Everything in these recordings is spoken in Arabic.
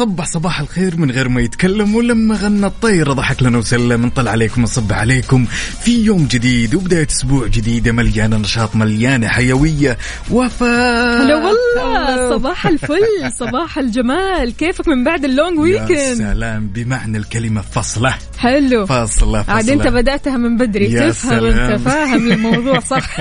صبح صباح الخير من غير ما يتكلم ولما غنى الطير ضحك لنا وسلم. نطل عليكم نصب عليكم. في يوم جديد وبداية أسبوع جديدة مليانة نشاط مليانة حيوية. وفاء! هلا والله صباح الفل صباح الجمال. كيفك من بعد اللونج يا ويكند سلام بمعنى الكلمة فصلة. حلو. فاصلة عاد فصلة أنت بدأتها من بدري. يا تفهم. أنت فاهم الموضوع صح.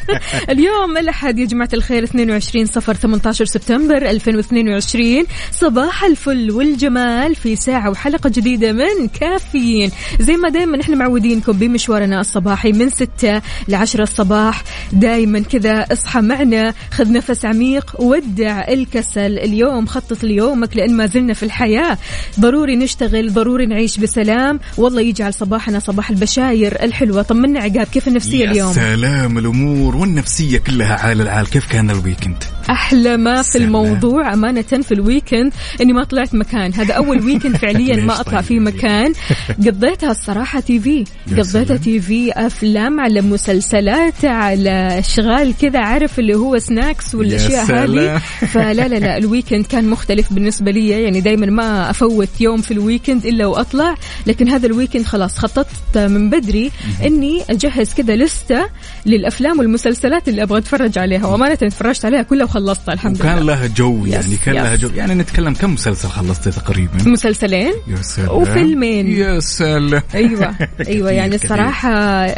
اليوم الأحد يا جماعة الخير 22 صفر 18 سبتمبر 2022 صباح الفل. والجمال في ساعة وحلقة جديدة من كافيين. زي ما دائما إحنا معودينكم بمشوارنا الصباحي من 6 ل 10 الصباح. دائما كذا اصحى معنا. خذ نفس عميق ودع الكسل. اليوم خطط ليومك لأن ما زلنا في الحياة. ضروري نشتغل ضروري نعيش بسلام. والله يجعل صباحنا صباح البشاير الحلوة. طمنا عقاب كيف النفسية يا اليوم؟ سلام الأمور والنفسية كلها عال العال. كيف كان الويكند أحلى ما في. الموضوع أمانة في ال weekend. إني ما طلعت مكان. هذا أول weekend فعليا ما أطلع طيب؟ فيه مكان. قضيتها الصراحة TV. قضيتها. TV أفلام على مسلسلات على أشغال كذا عارف اللي هو snacks والأشياء. هذه. فلا لا لا ال weekend كان مختلف بالنسبة لي. يعني دائما ما أفوت يوم في ال weekend إلا وأطلع. لكن هذا ال weekend خلاص خططت من بدري إني أجهز كذا لستة للأفلام والمسلسلات اللي أبغى أتفرج عليها. وأمانة اتفرجت عليها كلها وخلصتها الحمد وكان لله. لها جو yes، يعني كان yes. لها جو. يعني نتكلم كم مسلسل خلصتي تقريبا؟ مسلسلين؟ يا سلام. وفيلمين. يا سلام. أيوه أيوه يعني. الصراحة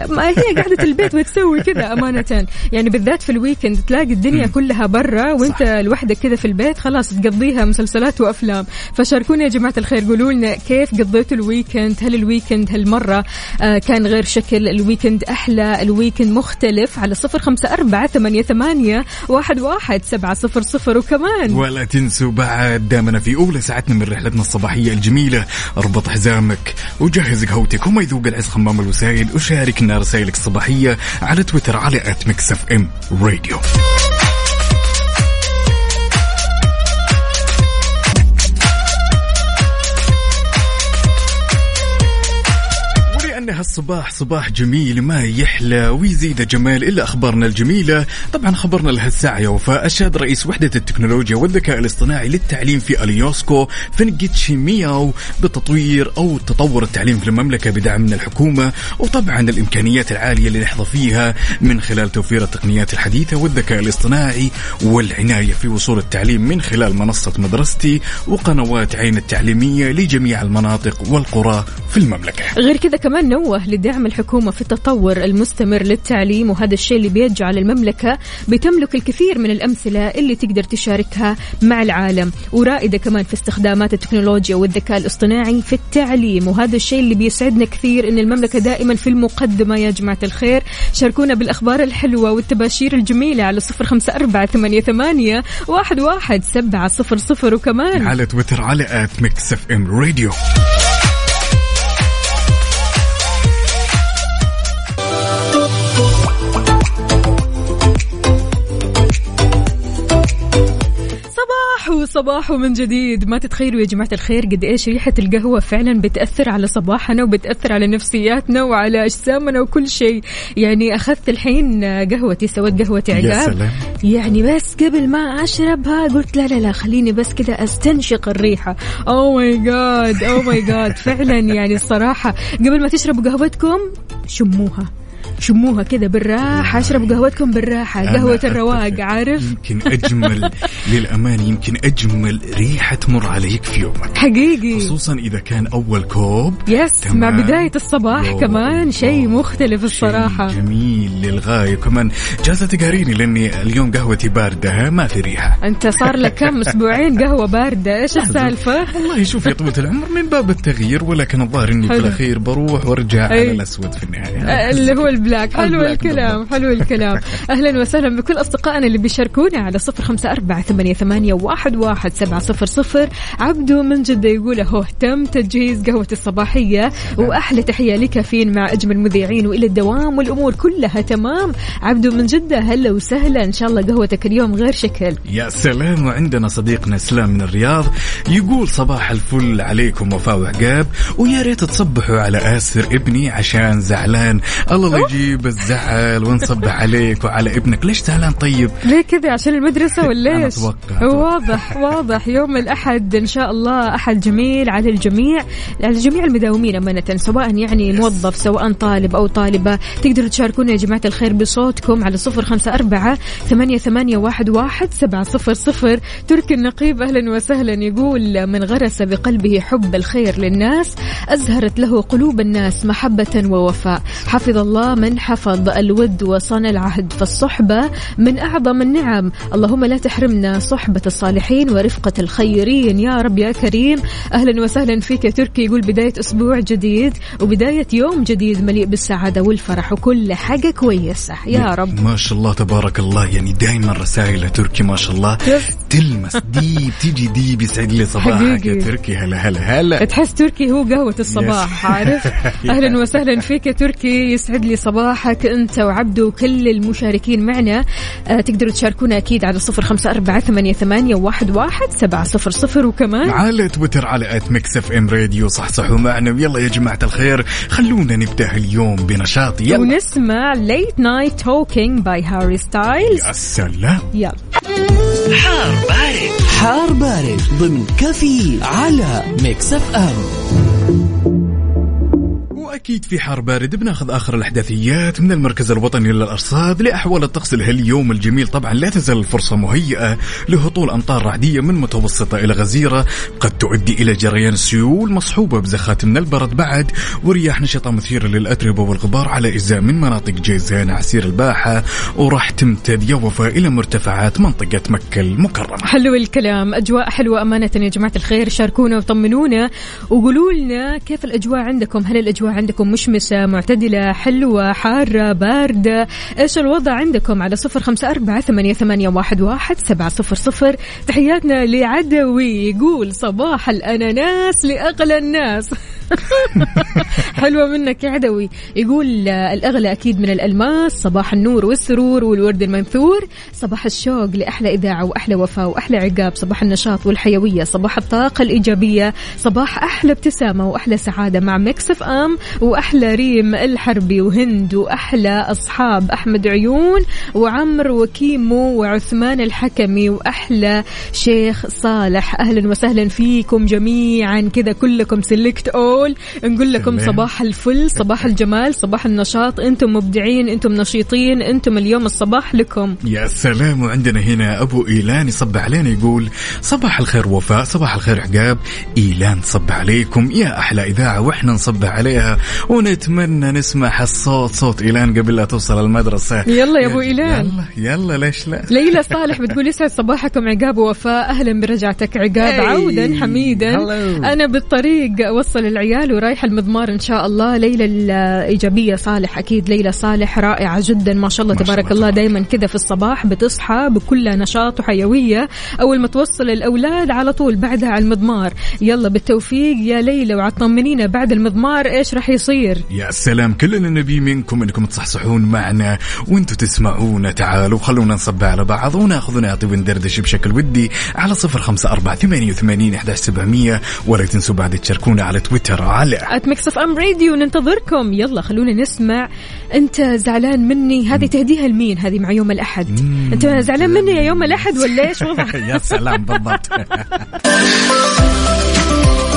ما هي قاعدة البيت وتسوي كذا أمانة. يعني بالذات في ال weekend تلاقي الدنيا كلها برا وأنت لوحدك كذا في البيت خلاص تقضيها مسلسلات وأفلام. فشاركونا يا جماعة الخير قولوا لنا كيف قضيتوا ال weekend هل ال weekend هالمرة آه كان غير شكل؟ ال weekend أحلى؟ ال weekend مختلف؟ على صفر خمسة أربعة ثمانية ثمانية واحد واحد. سبعة صفر صفر. وكمان ولا تنسوا بعد دامنا في أولى ساعتنا من رحلتنا الصباحية الجميلة. أربط حزامك وجهز قهوتك وما يذوق العز خمام الوسائل. وشاركنا رسائلك الصباحية على تويتر على at Mix FM Radio هالصباح صباح جميل ما يحلى ويزيد جمال إلا أخبارنا الجميلة. طبعا خبرنا لهالساعة يا وفاء أشاد رئيس وحدة التكنولوجيا والذكاء الاصطناعي للتعليم في اليوسكو فنجيتشي مياو بتطوير أو تطور التعليم في المملكة بدعم من الحكومة وطبعا الإمكانيات العالية اللي نحظى فيها من خلال توفير التقنيات الحديثة والذكاء الاصطناعي والعناية في وصول التعليم من خلال منصة مدرستي وقنوات عين التعليمية لجميع المناطق والقرى في المملكة. غير كذا كمان نوه لدعم الحكومة في التطور المستمر للتعليم وهذا الشيء اللي بيجعل المملكة بتملك الكثير من الأمثلة اللي تقدر تشاركها مع العالم. ورائدة كمان في استخدامات التكنولوجيا والذكاء الاصطناعي في التعليم وهذا الشيء اللي بيسعدنا كثير إن المملكة دائما في المقدمة. يا جماعة الخير شاركونا بالأخبار الحلوة والتباشير الجميلة على صفر خمسة أربعة ثمانية, ثمانية واحد, واحد سبعة صفر صفر. وكمان على تويتر على at Mix FM Radio صباح وصباح من جديد. ما تتخيلوا يا جماعة الخير قد إيش ريحة القهوة فعلا بتأثر على صباحنا وبتأثر على نفسياتنا وعلى أجسامنا وكل شيء. يعني أخذت الحين قهوتي سويت قهوتي عقاب. يعني بس قبل ما أشربها قلت لا لا لا خليني بس كذا أستنشق الريحة. oh my God oh my God فعلا يعني الصراحة قبل ما تشربوا قهوتكم شموها. شموها كذا بالراحة اشربوا قهوتكم بالراحة قهوة. الرواق عارف يمكن أجمل للامانه يمكن أجمل ريحة تمر عليك في يومك حقيقي خصوصا إذا كان أول كوب yes. مع بداية الصباح. كمان شيء. مختلف الصراحة شيء جميل للغاية كمان جالسة تقاريني لأني اليوم قهوتي باردة ما في ريحة أنت صار لك كم أسبوعين قهوة باردة إيش السالفة؟ والله شوف يا طويلة العمر من باب التغيير ولكن الظاهر إني في. الأخير بروح وأرجع. على الأسود في النهاية اللي هو البلاك حلو الكلام. حلو الكلام. أهلا وسهلا بكل أصدقائنا اللي بيشاركونا على صفر خمسة أربعة ثمانية, ثمانية واحد, واحد سبعة صفر صفر. عبدو من جدة يقول هو تم تجهيز قهوة الصباحية. وأحلى تحية لكافيين مع أجمل مذيعين وإلى الدوام والأمور كلها تمام. عبدو من جدة هلا وسهلا. إن شاء الله قهوتك اليوم غير شكل. يا سلام. وعندنا صديقنا اسلام من الرياض يقول صباح الفل عليكم وفاء وعقاب ويا ريت تصبحوا على آسر ابني عشان زعلان. الله لا يجيب الزعل ونصبح عليك وعلى ابنك. ليش زعلان طيب؟ ليه كذا؟ عشان المدرسة ولا إيش؟ أتوقع. واضح واضح. يوم الأحد إن شاء الله أحد جميل على الجميع على جميع المداومين أمانة سواء يعني موظف سواء طالب أو طالبة. تقدروا تشاركونا يا جماعة الخير بصوتكم على صفر خمسة أربعة ثمانية, ثمانية واحد, واحد سبعة صفر صفر. تركي النقيب أهلا وسهلا يقول من غرس بقلبه حب الخير للناس أزهرت له قلوب الناس محبة ووفاء. حفظ الله من حفظ الود وصان العهد فالصحبة من أعظم النعم. اللهم لا تحرمنا صحبة الصالحين ورفقة الخيرين. يا رب يا كريم. أهلا وسهلا فيك يا تركي. يقول بداية أسبوع جديد وبداية يوم جديد مليء بالسعادة والفرح وكل حاجة كويسة. يا رب. ما شاء الله تبارك الله. يعني دائما رسائل تركي ما شاء الله. تلمس deep تيجي deep يسعد لي صباحك يا. تركي. هلا هلا هلا. تحس تركي هو قهوة الصباح. عارف؟ أهلا وسهلا فيك يا تركي. يسعد لي صباحك أنت وعبدو وكل المشاركين معنا. آه تقدروا تشاركونا أكيد على صفر خمسة أربعة ثمانية, ثمانية واحد, واحد سبعة صفر صفر. وكمان على تويتر على at Mix FM Radio صحصحوا معنا ويلا يا جماعة الخير خلونا نبدأ اليوم بنشاط. يلا. ونسمع Late Night Talking by Harry Styles يا سلام. يلا. حار بارد. حار بارد ضمن كافيين على Mix FM واكيد في حار بارد بناخذ آخر الأحداثيات من المركز الوطني للأرصاد لأحوال الطقس لهاليوم الجميل. طبعا لا تزال الفرصة مهيئة لهطول أمطار رعدية من متوسطة إلى غزيرة. قد تؤدي إلى جريان سيول مصحوبة بزخات من البرد بعد ورياح نشطة مثيرة للأتربة والغبار على أجزاء من مناطق جيزان عسير الباحة وراح تمتد يا وفاء إلى مرتفعات منطقة مكة المكرمة. حلو الكلام. أجواء حلوة أمانة يا جماعة الخير. شاركونا وطمنونا وقولوا لنا كيف الأجواء عندكم؟ هل الأجواء عندكم مشمسة معتدلة حلوة حارة باردة. إيش الوضع عندكم على صفر خمسة أربعة ثمانية, ثمانية واحد, واحد سبعة صفر صفر؟ تحياتنا لعدوي يقول صباح الأناناس لأغلى الناس. حلوة منك يا عدوي. يقول آه، الأغلى أكيد من الألماس صباح النور والسرور والورد المنثور صباح الشوق لأحلى إذاعة وأحلى وفاء وأحلى عقاب صباح النشاط والحيوية صباح الطاقة الإيجابية صباح أحلى ابتسامة وأحلى سعادة مع مكسف أم وأحلى ريم الحربي وهند وأحلى أصحاب أحمد عيون وعمر وكيمو وعثمان الحكمي وأحلى شيخ صالح. أهلا وسهلا فيكم جميعا. كذا كلكم سلكت أول نقول لكم. صباح الفل صباح الجمال صباح النشاط. أنتم مبدعين أنتم نشيطين أنتم اليوم الصباح لكم. يا سلام. وعندنا هنا أبو إيلان يصب علينا يقول صباح الخير وفاء صباح الخير عقاب. إيلان صب عليكم. يا أحلى إذاعة وإحنا نصب عليها. ونتمنى نسمع الصوت صوت إيلان قبل لا توصل المدرسة. يلا يا أبو إيلان. يلا يلا ليش لا؟ ليلى صالح بتقول يسعد صباحكم عقاب ووفاء أهلا برجعتك عقاب. عودا حميدا. أنا بالطريق اوصل العيال. ورايحه المضمار إن شاء الله. ليلى الإيجابية صالح أكيد ليلى صالح رائعة جدا. ما شاء الله ما تبارك الله. دائما كذا في الصباح بتصحى بكل نشاط وحيوية. أول ما توصل الأولاد على طول بعدها على المضمار. يلا بالتوفيق يا ليلى وطمنينا بعد المضمار إيش راح يصير؟ يا سلام. كلنا نبي منكم إنكم تصحصحون معنا وأنتم تسمعونا. تعالوا خلونا نصب على بعض وناخذ ونعطي وندردش بشكل ودي على صفر خمسة أربعة ثمانية وثمانين ولا تنسوا بعد تشاركونا على تويتر. على at Mix FM Radio ننتظركم. يلا خلونا نسمع. أنت زعلان مني؟ هذه تهديها لمين؟ هذه مع يوم الأحد. أنت زعلان مني يا يوم الأحد ولا إيش؟ وضعك؟ يا سلام بالضبط.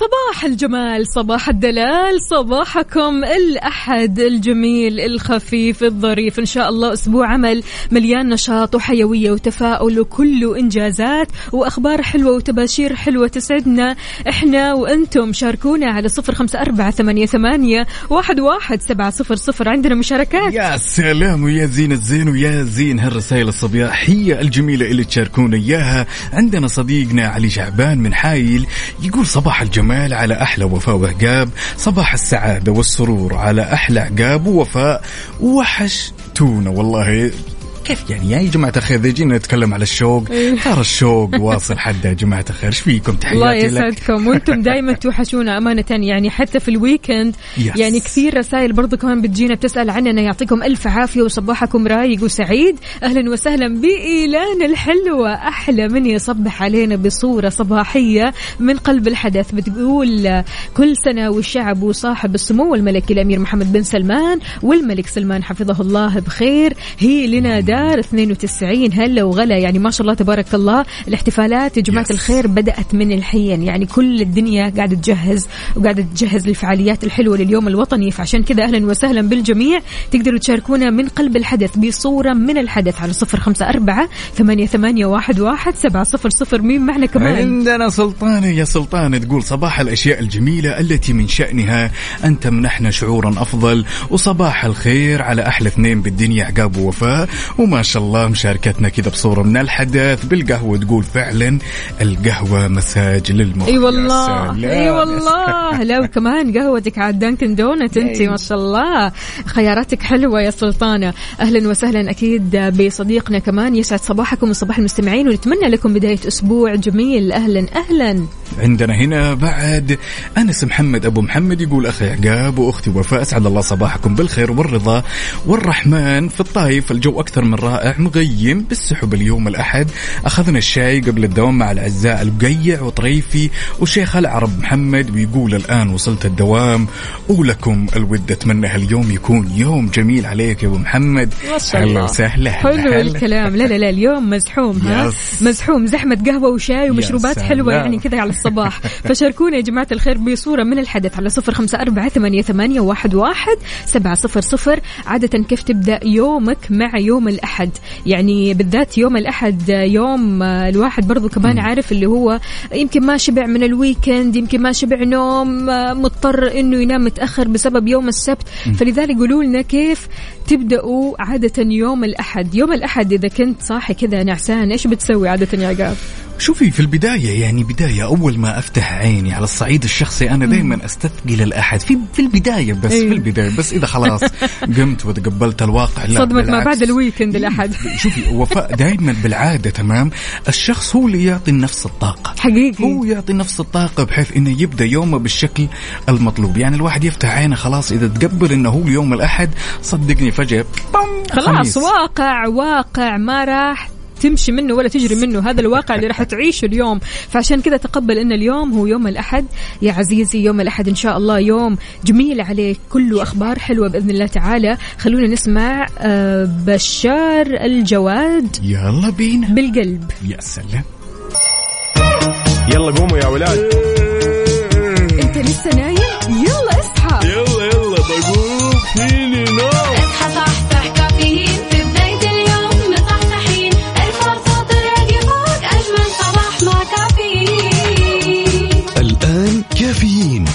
صباح الجمال صباح الدلال صباحكم الأحد الجميل الخفيف الظريف. إن شاء الله أسبوع عمل مليان نشاط وحيوية وتفاؤل وكله إنجازات وأخبار حلوة وتباشير حلوة تسعدنا. إحنا وأنتم شاركونا على صفر خمسة أربعة ثمانية, ثمانية واحد, واحد سبعة صفر صفر. عندنا مشاركات. يا سلام ويا زين الزين ويا زين هالرسائل الصباحية الجميلة اللي تشاركونا إياها. عندنا صديقنا علي شعبان من حايل يقول صباح الجمال. على أحلى وفاء وعقاب صباح السعادة والسرور على أحلى عقاب ووفاء. وحشتونا والله. كيف يعني؟ يا جماعة الخير إذا جينا نتكلم على الشوق ترى الشوق واصل حد يا جماعة الخير؟ إيش فيكم؟ الله تحياتي لك. يسعدكم. وأنتم دائما توحشونا أمانة يعني حتى في الويكند. يعني كثير رسائل برضو كمان بتجينا بتسأل عننا. يعطيكم ألف عافية وصباحكم رايق وسعيد. أهلا وسهلا بإيلان الحلوة. أحلى من يصبح علينا بصورة صباحية من قلب الحدث. بتقول كل سنة والشعب وصاحب السمو الملكي الأمير محمد بن سلمان والملك سلمان حفظه الله بخير. هي لنا دار 92 هلا وغلا. يعني ما شاء الله تبارك الله. الاحتفالات يا جماعة Yes. الخير بدأت من الحين. يعني كل الدنيا قاعدة تجهز وقاعدة تجهز الفعاليات الحلوة لليوم الوطني. فعشان كذا أهلا وسهلا بالجميع. تقدروا تشاركونا من قلب الحدث بصورة من الحدث على صفر خمسة أربعة ثمانية, ثمانية واحد, واحد سبعة صفر صفر. مين معنا كمان؟ عندنا سلطانة يا سلطانة تقول صباح الأشياء الجميلة التي من شأنها أن تمنحنا شعورا أفضل. وصباح الخير على أحلى اثنين بالدنيا. عقاب ووفاء. وما شاء الله مشاركتنا كذا بصورة من الحدث بالقهوة تقول فعلا القهوة مساج للمخ. أي يا والله. أي والله. لا وكمان قهوتك على دانكن دونت أنت ما شاء الله. خياراتك حلوة يا سلطانة. أهلا وسهلا أكيد بصديقنا كمان يسعد صباحكم وصباح المستمعين ونتمنى لكم بداية أسبوع جميل. أهلا أهلا. عندنا هنا بعد أنس محمد أبو محمد يقول أخي عقاب وأختي وفاء أسعد الله صباحكم بالخير والرضا والرحمن. في الطايف الجو أكثر من رائع مغيم بالسحب اليوم الأحد. أخذنا الشاي قبل الدوام مع الأعزاء البقيع وطريفي وشيخ العرب محمد ويقول الآن وصلت الدوام ولكم الود أتمنى هاليوم يكون يوم جميل عليك يا أبو محمد. هلا وسهلا. حلو. الكلام. لا لا لا اليوم مزحوم ها. مزحوم. زحمة قهوة وشاي ومشروبات. حلوة يعني كذا على الصباح. فشاركونا يا جماعة الخير بصورة من الحدث على صفر خمسة أربعة ثمانية واحد, واحد سبعة صفر صفر. عادة كيف تبدأ يومك مع يوم الأحد. يعني بالذات يوم الأحد يوم الواحد برضو كمان عارف اللي هو يمكن ما شبع من الويكند يمكن ما شبع نوم مضطر إنه ينام متأخر بسبب يوم السبت. فلذلك قولوا لنا كيف تبدأوا عادة يوم الأحد. يوم الأحد إذا كنت صاحي كذا نعسان إيش بتسوي عادة يا عقاب؟ شوفي في البداية يعني بداية أول ما أفتح عيني على الصعيد الشخصي أنا دائما أستثقل الأحد. في في البداية بس أيوه. في البداية بس إذا خلاص قمت وتقبلت الواقع لا صدمك ما. بعد الويكند. الاحد شوفي وفاء دائما بالعادة تمام؟ الشخص هو اللي يعطي نفس الطاقة. حقيقي. هو يعطي نفس الطاقة بحيث إنه يبدأ يومه بالشكل المطلوب، يعني الواحد يفتح عينه خلاص إذا تقبل إنه هو يوم الأحد صدقني بام خلاص. واقع واقع ما راح تمشي منه ولا تجري منه. هذا الواقع اللي راح تعيشه اليوم. فعشان كذا تقبل إن اليوم هو يوم الأحد. يا عزيزي يوم الأحد إن شاء الله. يوم جميل عليك. كله أخبار حلوة بإذن الله تعالى. خلونا نسمع آه، بشار الجواد. يلا بينا. بالقلب. يا سلام. يلا قوموا يا ولاد. أنت لسه نايم؟ يلا اصحى. يلا يلا بقوم. فيني نوم.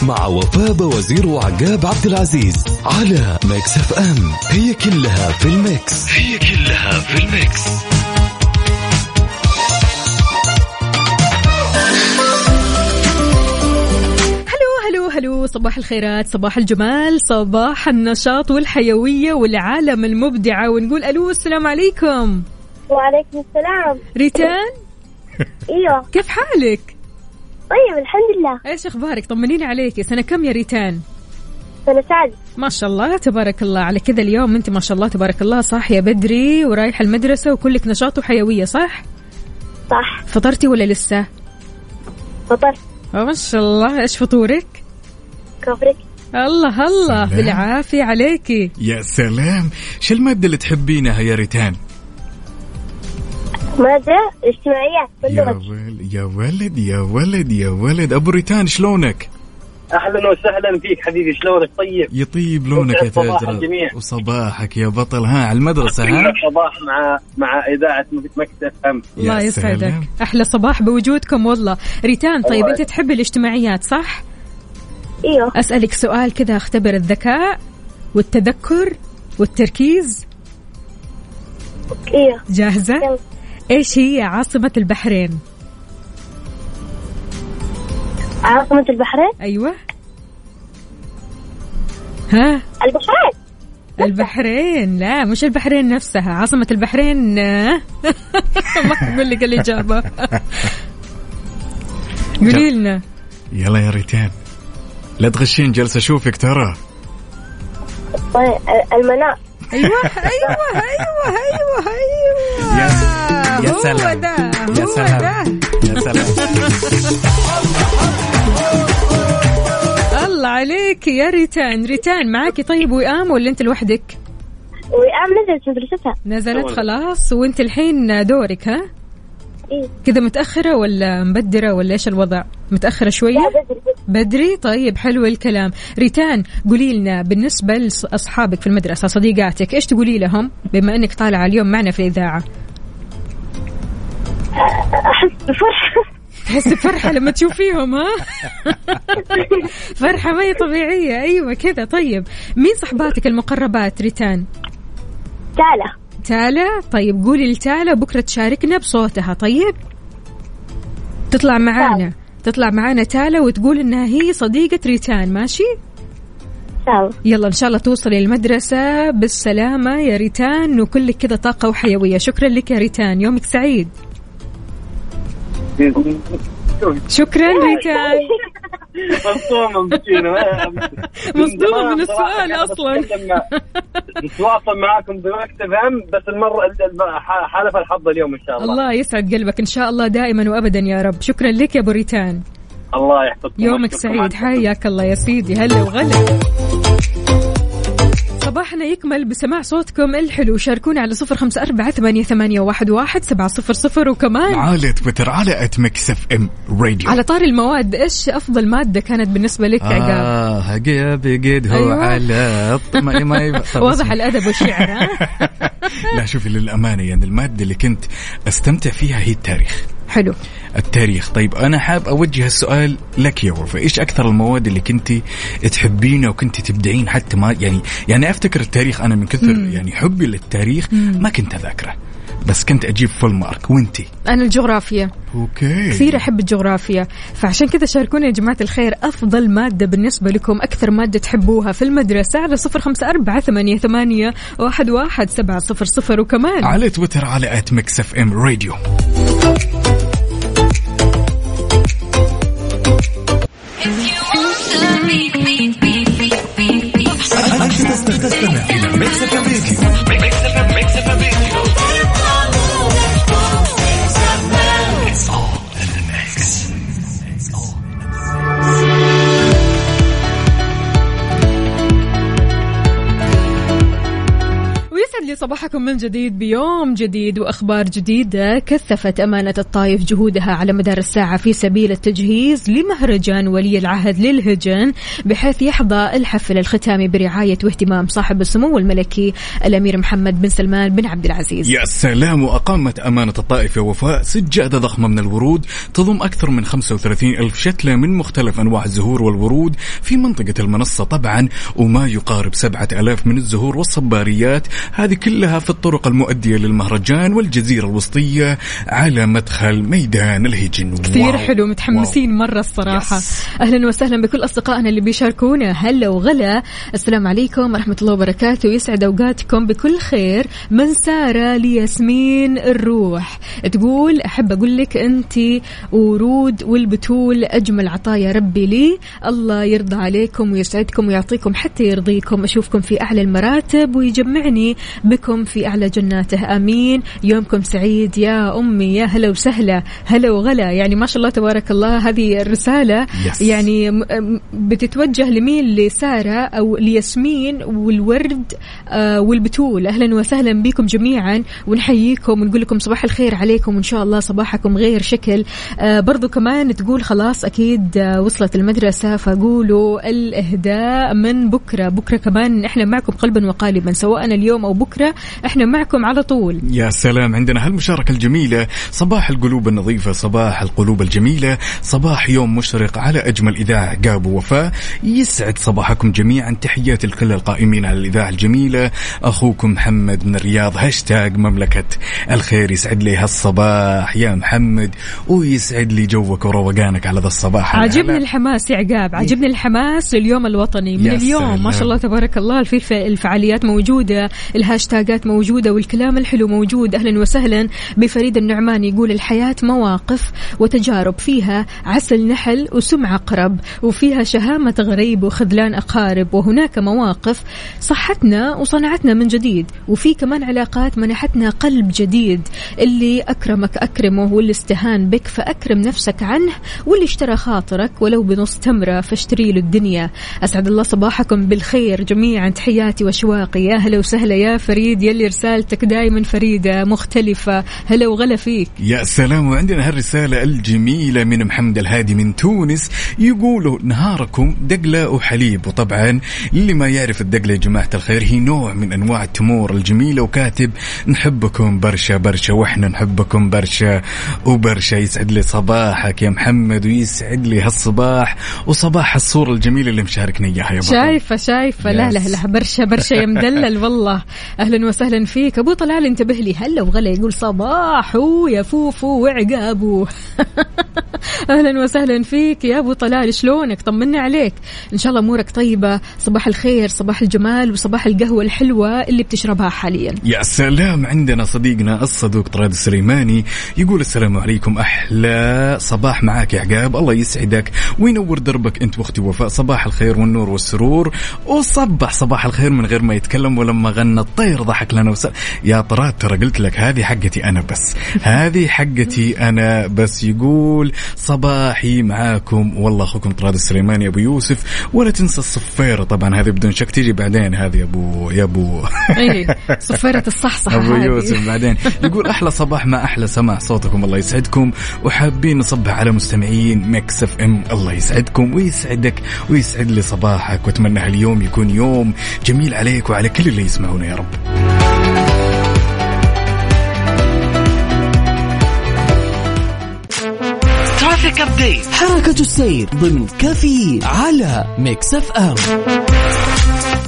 مع وفاء بوزير وعقاب عبد العزيز على Mix FM. هي كلها في ال mix. هي كلها في الميكس. hello hello hello. صباح الخيرات صباح الجمال صباح النشاط والحيوية والعالم المبدعة. ونقول ألو السلام عليكم. وعليكم السلام. ريتان؟ إيوه. كيف حالك؟ طيب الحمد لله إيش أخبارك؟ طمنيني عليكي، سنة كم يا ريتان؟ سنة سعد ما شاء الله تبارك الله على كذا اليوم أنت ما شاء الله تبارك الله صاحية بدري ورايحة المدرسة وكلك نشاط وحيوية صح؟ صح فطرتي ولا لسه؟ فطرت ما شاء الله إيش فطورك؟ كفرك الله الله سلام. بالعافية عليكي يا سلام شو المادة اللي تحبينها يا ريتان مادة اجتماعيات يا ولد يا ولد يا ولد يا ولد. أبو ريتان شلونك؟ أهلا وسهلا فيك حبيبي شلونك؟ طيب؟ يطيب لونك يا صباح تاج الجميع. وصباحك يا بطل. ها على المدرسة ها؟ صباح مع مع إذاعة مكتب أم. الله يسعدك. أحلى صباح بوجودكم والله. ريتان طيب أنت تحبي الاجتماعيات صح؟ إيوه. أسألك سؤال كذا أختبر الذكاء والتذكر والتركيز. إيوه. جاهزة؟ يلا. إيش هي عاصمة البحرين؟ عاصمة البحرين؟ أيوه. ها؟ البحرين. البحرين. لا مش البحرين نفسها عاصمة البحرين آه. ما أقول لك الإجابة. قولي لنا. يلا يا ريتان لا تغشين جلسة أشوفك ترى. طيب المناء. أيوة أيوة أيوة أيوة أيوة. يا- سلام. ده يا هو سلام. ده. يا سلام. الله عليك يا ريتان. ريتان معاكي طيب وئام ولا أنت لوحدك؟ وإيام نزلت مدرستها نزلت خلاص. وأنت الحين دورك ها؟ إيه. كذا متأخرة ولا مبدرة ولا إيش الوضع؟ متأخرة شوية؟ لا بدري بدري. طيب حلو الكلام. ريتان قولي لنا بالنسبة لأصحابك في المدرسة صديقاتك إيش تقولي لهم؟ بما أنك طالعة اليوم معنا في الإذاعة. أحس بفرحة تحس بفرحة لما تشوفيهم ها؟ فرحة ما هي طبيعية. أيوة كذا. طيب مين صحباتك المقربات؟ ريتان. تعالى تالا؟ طيب قولي لتالا بكرة تشاركنا بصوتها. طيب تطلع معانا. تطلع معانا تالا وتقول إنها هي صديقة ريتان. ماشي؟ يلا إن شاء الله توصلي المدرسة بالسلامة يا ريتان وكلك كذا طاقة وحيوية. شكرا لك يا ريتان. يومك سعيد. شكرا ريتان مصدومة مسكينة مصدومة من السؤال أصلاً. نتواصل معاكم بمكتب هم بس المرة حالف الحظ اليوم إن شاء الله. الله يسعد قلبك إن شاء الله دائما وابدا يا رب. شكرا لك يا أبو ريتان. الله يحفظكم يومك سعيد. حياك الله يا سيدي. هلا وغلا. صباحنا يكمل بسماع صوتكم الحلو شاركونا على صفر خمسة أربعة ثمانية, ثمانية واحد, واحد سبعة صفر صفر وكمان على تويتر على at Mix FM Radio على طاري المواد إيش أفضل مادة كانت بالنسبة لك عقاب آه هقيب قد هو أيوة. على ما ما واضح. الأدب والشعر ها؟ لا شوفي للأمانة يعني المادة اللي كنت أستمتع فيها هي التاريخ حلو. التاريخ. طيب أنا حاب أوجه السؤال لك يا وفاء. إيش أكثر المواد اللي كنت تحبينها وكنت تبدعين حتى ما يعني يعني أفتكر التاريخ أنا من كثر يعني حبي للتاريخ ما كنت أذاكره. بس كنت أجيب full mark وأنتي؟ أنا الجغرافيا. okay. كثير أحب الجغرافيا. فعشان كذا شاركونا يا جماعة الخير أفضل مادة بالنسبة لكم أكثر مادة تحبوها في المدرسة على صفر خمسة أربعة ثمانية, ثمانية واحد, واحد سبعة صفر صفر. وكمان على تويتر على at Mix FM Radio ويسعد لي صباحكم من جديد بيوم جديد وأخبار جديدة كثفت أمانة الطايف جهودها على مدار الساعة في سبيل التجهيز لمهرجان ولي العهد للهجن بحيث يحظى الحفل الختامي برعاية واهتمام صاحب السمو الملكي الأمير محمد بن سلمان بن عبد العزيز. يا سلام وأقامت أمانة الطائف يا وفاء سجادة ضخمة من الورود تضم أكثر من 35 ألف شتلة من مختلف أنواع الزهور والورود في منطقة المنصة طبعا وما يقارب سبعة ألاف من الزهور والصباريات هذه كلها في الطرق المؤدية للمهرجان والجزيرة الوسطية على مدخل ميدان الهجن. كثير wow. حلو متحمسين wow. مرة الصراحة. yes. أهلا وسهلا بكل أصدقائنا اللي بيشاركونا. هلا وغلا. السلام عليكم ورحمة الله وبركاته. يسعد أوقاتكم بكل خير من سارة لياسمين الروح. تقول أحب أقول لك أنت ورود والبتول أجمل عطايا ربي لي. الله يرضى عليكم ويسعدكم ويعطيكم حتى يرضيكم. أشوفكم في أعلى المراتب ويجمعني بكم بكم في أعلى جناته. آمين. يومكم سعيد. يا أمي يا هلا وسهلا. هلا وغلا. يعني ما شاء الله تبارك الله هذه الرسالة Yes. يعني بتتوجه لمين؟ لسارة أو لياسمين والورد آه، والبتول. أهلا وسهلا بكم جميعا. ونحييكم ونقول لكم صباح الخير عليكم وإن شاء الله صباحكم غير شكل. آه، برضو كمان تقول خلاص أكيد آه، وصلت المدرسة فقولوا الإهداء من بكرة. بكرة كمان إحنا معكم قلبا وقالبا سواء اليوم أو بكرة. إحنا معكم على طول. يا سلام عندنا هالمشاركة الجميلة. صباح القلوب النظيفة صباح القلوب الجميلة. صباح يوم مشرق على أجمل إذاعة عقاب ووفاء يسعد صباحكم جميعا. تحياتي لكل القائمين على الإذاعة الجميلة. أخوكم محمد من الرياض هاشتاج مملكة الخير. يسعد لي هالصباح يا محمد ويسعد لي جوك وروقانك على ذا الصباح. عجبني. الحماس يا عقاب عجبني الحماس لليوم الوطني. من اليوم ما سلام. شاء الله تبارك الله في الف- الفعاليات موجودة. الهاشتاجات موجودة والكلام الحلو موجود. أهلا وسهلا. بفريد النعمان يقول الحياة مواقف وتجارب. فيها عسل نحل وسم عقرب وفيها شهامة غريب وخذلان أقارب. وهناك مواقف صحتنا وصنعتنا من جديد. وفي كمان علاقات منحتنا قلب جديد. اللي أكرمك أكرمه واللي استهان بك فأكرم نفسك عنه. واللي اشترى خاطرك ولو بنص تمرة فاشتري له الدنيا. أسعد الله صباحكم بالخير جميعا. تحياتي وأشواقي. يا هلا وسهلا. يا فريد يلي رسالتك دائما فريدة مختلفة. هلا وغلا فيك. يا سلام وعندنا هالرسالة الجميلة من محمد الهادي من تونس يقولوا نهاركم دقلة وحليب. وطبعا اللي ما يعرف الدقلة يا جماعة الخير هي نوع من أنواع التمور الجميلة. وكاتب نحبكم برشا برشا وإحنا نحبكم برشا وبرشا. يسعد لي صباحك يا محمد ويسعد لي هالصباح وصباح الصورة الجميلة اللي مشاركنا إياها يا بطل. شايفة شايفة. لا لا. لا برشا برشا يا مدلل والله. وسهلا فيك. أبو طلال انتبه لي. هلا وغلا. يقول صباحو يا فوفو وعقابو. أهلا وسهلا فيك يا أبو طلال. شلونك؟ طمنا عليك. إن شاء الله أمورك طيبة. صباح الخير صباح الجمال وصباح القهوة الحلوة اللي بتشربها حاليا. يا سلام. عندنا صديقنا الصدوق طراد السليماني يقول السلام عليكم. أحلى صباح معاك يا عقاب. الله يسعدك وينور دربك. أنت وأختي وفاء صباح الخير والنور والسرور. وصبح صباح الخير من غير ما يتكلم ولما غنى الطير لنا وس... يا طراد ترى قلت لك هذه حقتي أنا بس. هذه حقتي أنا بس. يقول صباحي معاكم. والله أخوكم طراد السليماني أبو يوسف. ولا تنسى الصفيرة طبعا هذه بدون شك تيجي بعدين هذه يا أبو يا أبو. إيه صفيرة الصحصحة أبو. يوسف بعدين. يقول أحلى صباح ما أحلى سماع. صوتكم الله يسعدكم. وحابين نصبح على مستمعين Mix FM. الله يسعدكم ويسعدك ويسعد لي صباحك. وأتمنى هاليوم يكون يوم جميل عليك وعلى كل اللي يسمعونا يا رب. traffic update حركة السير ضمن كافيين على Mix FM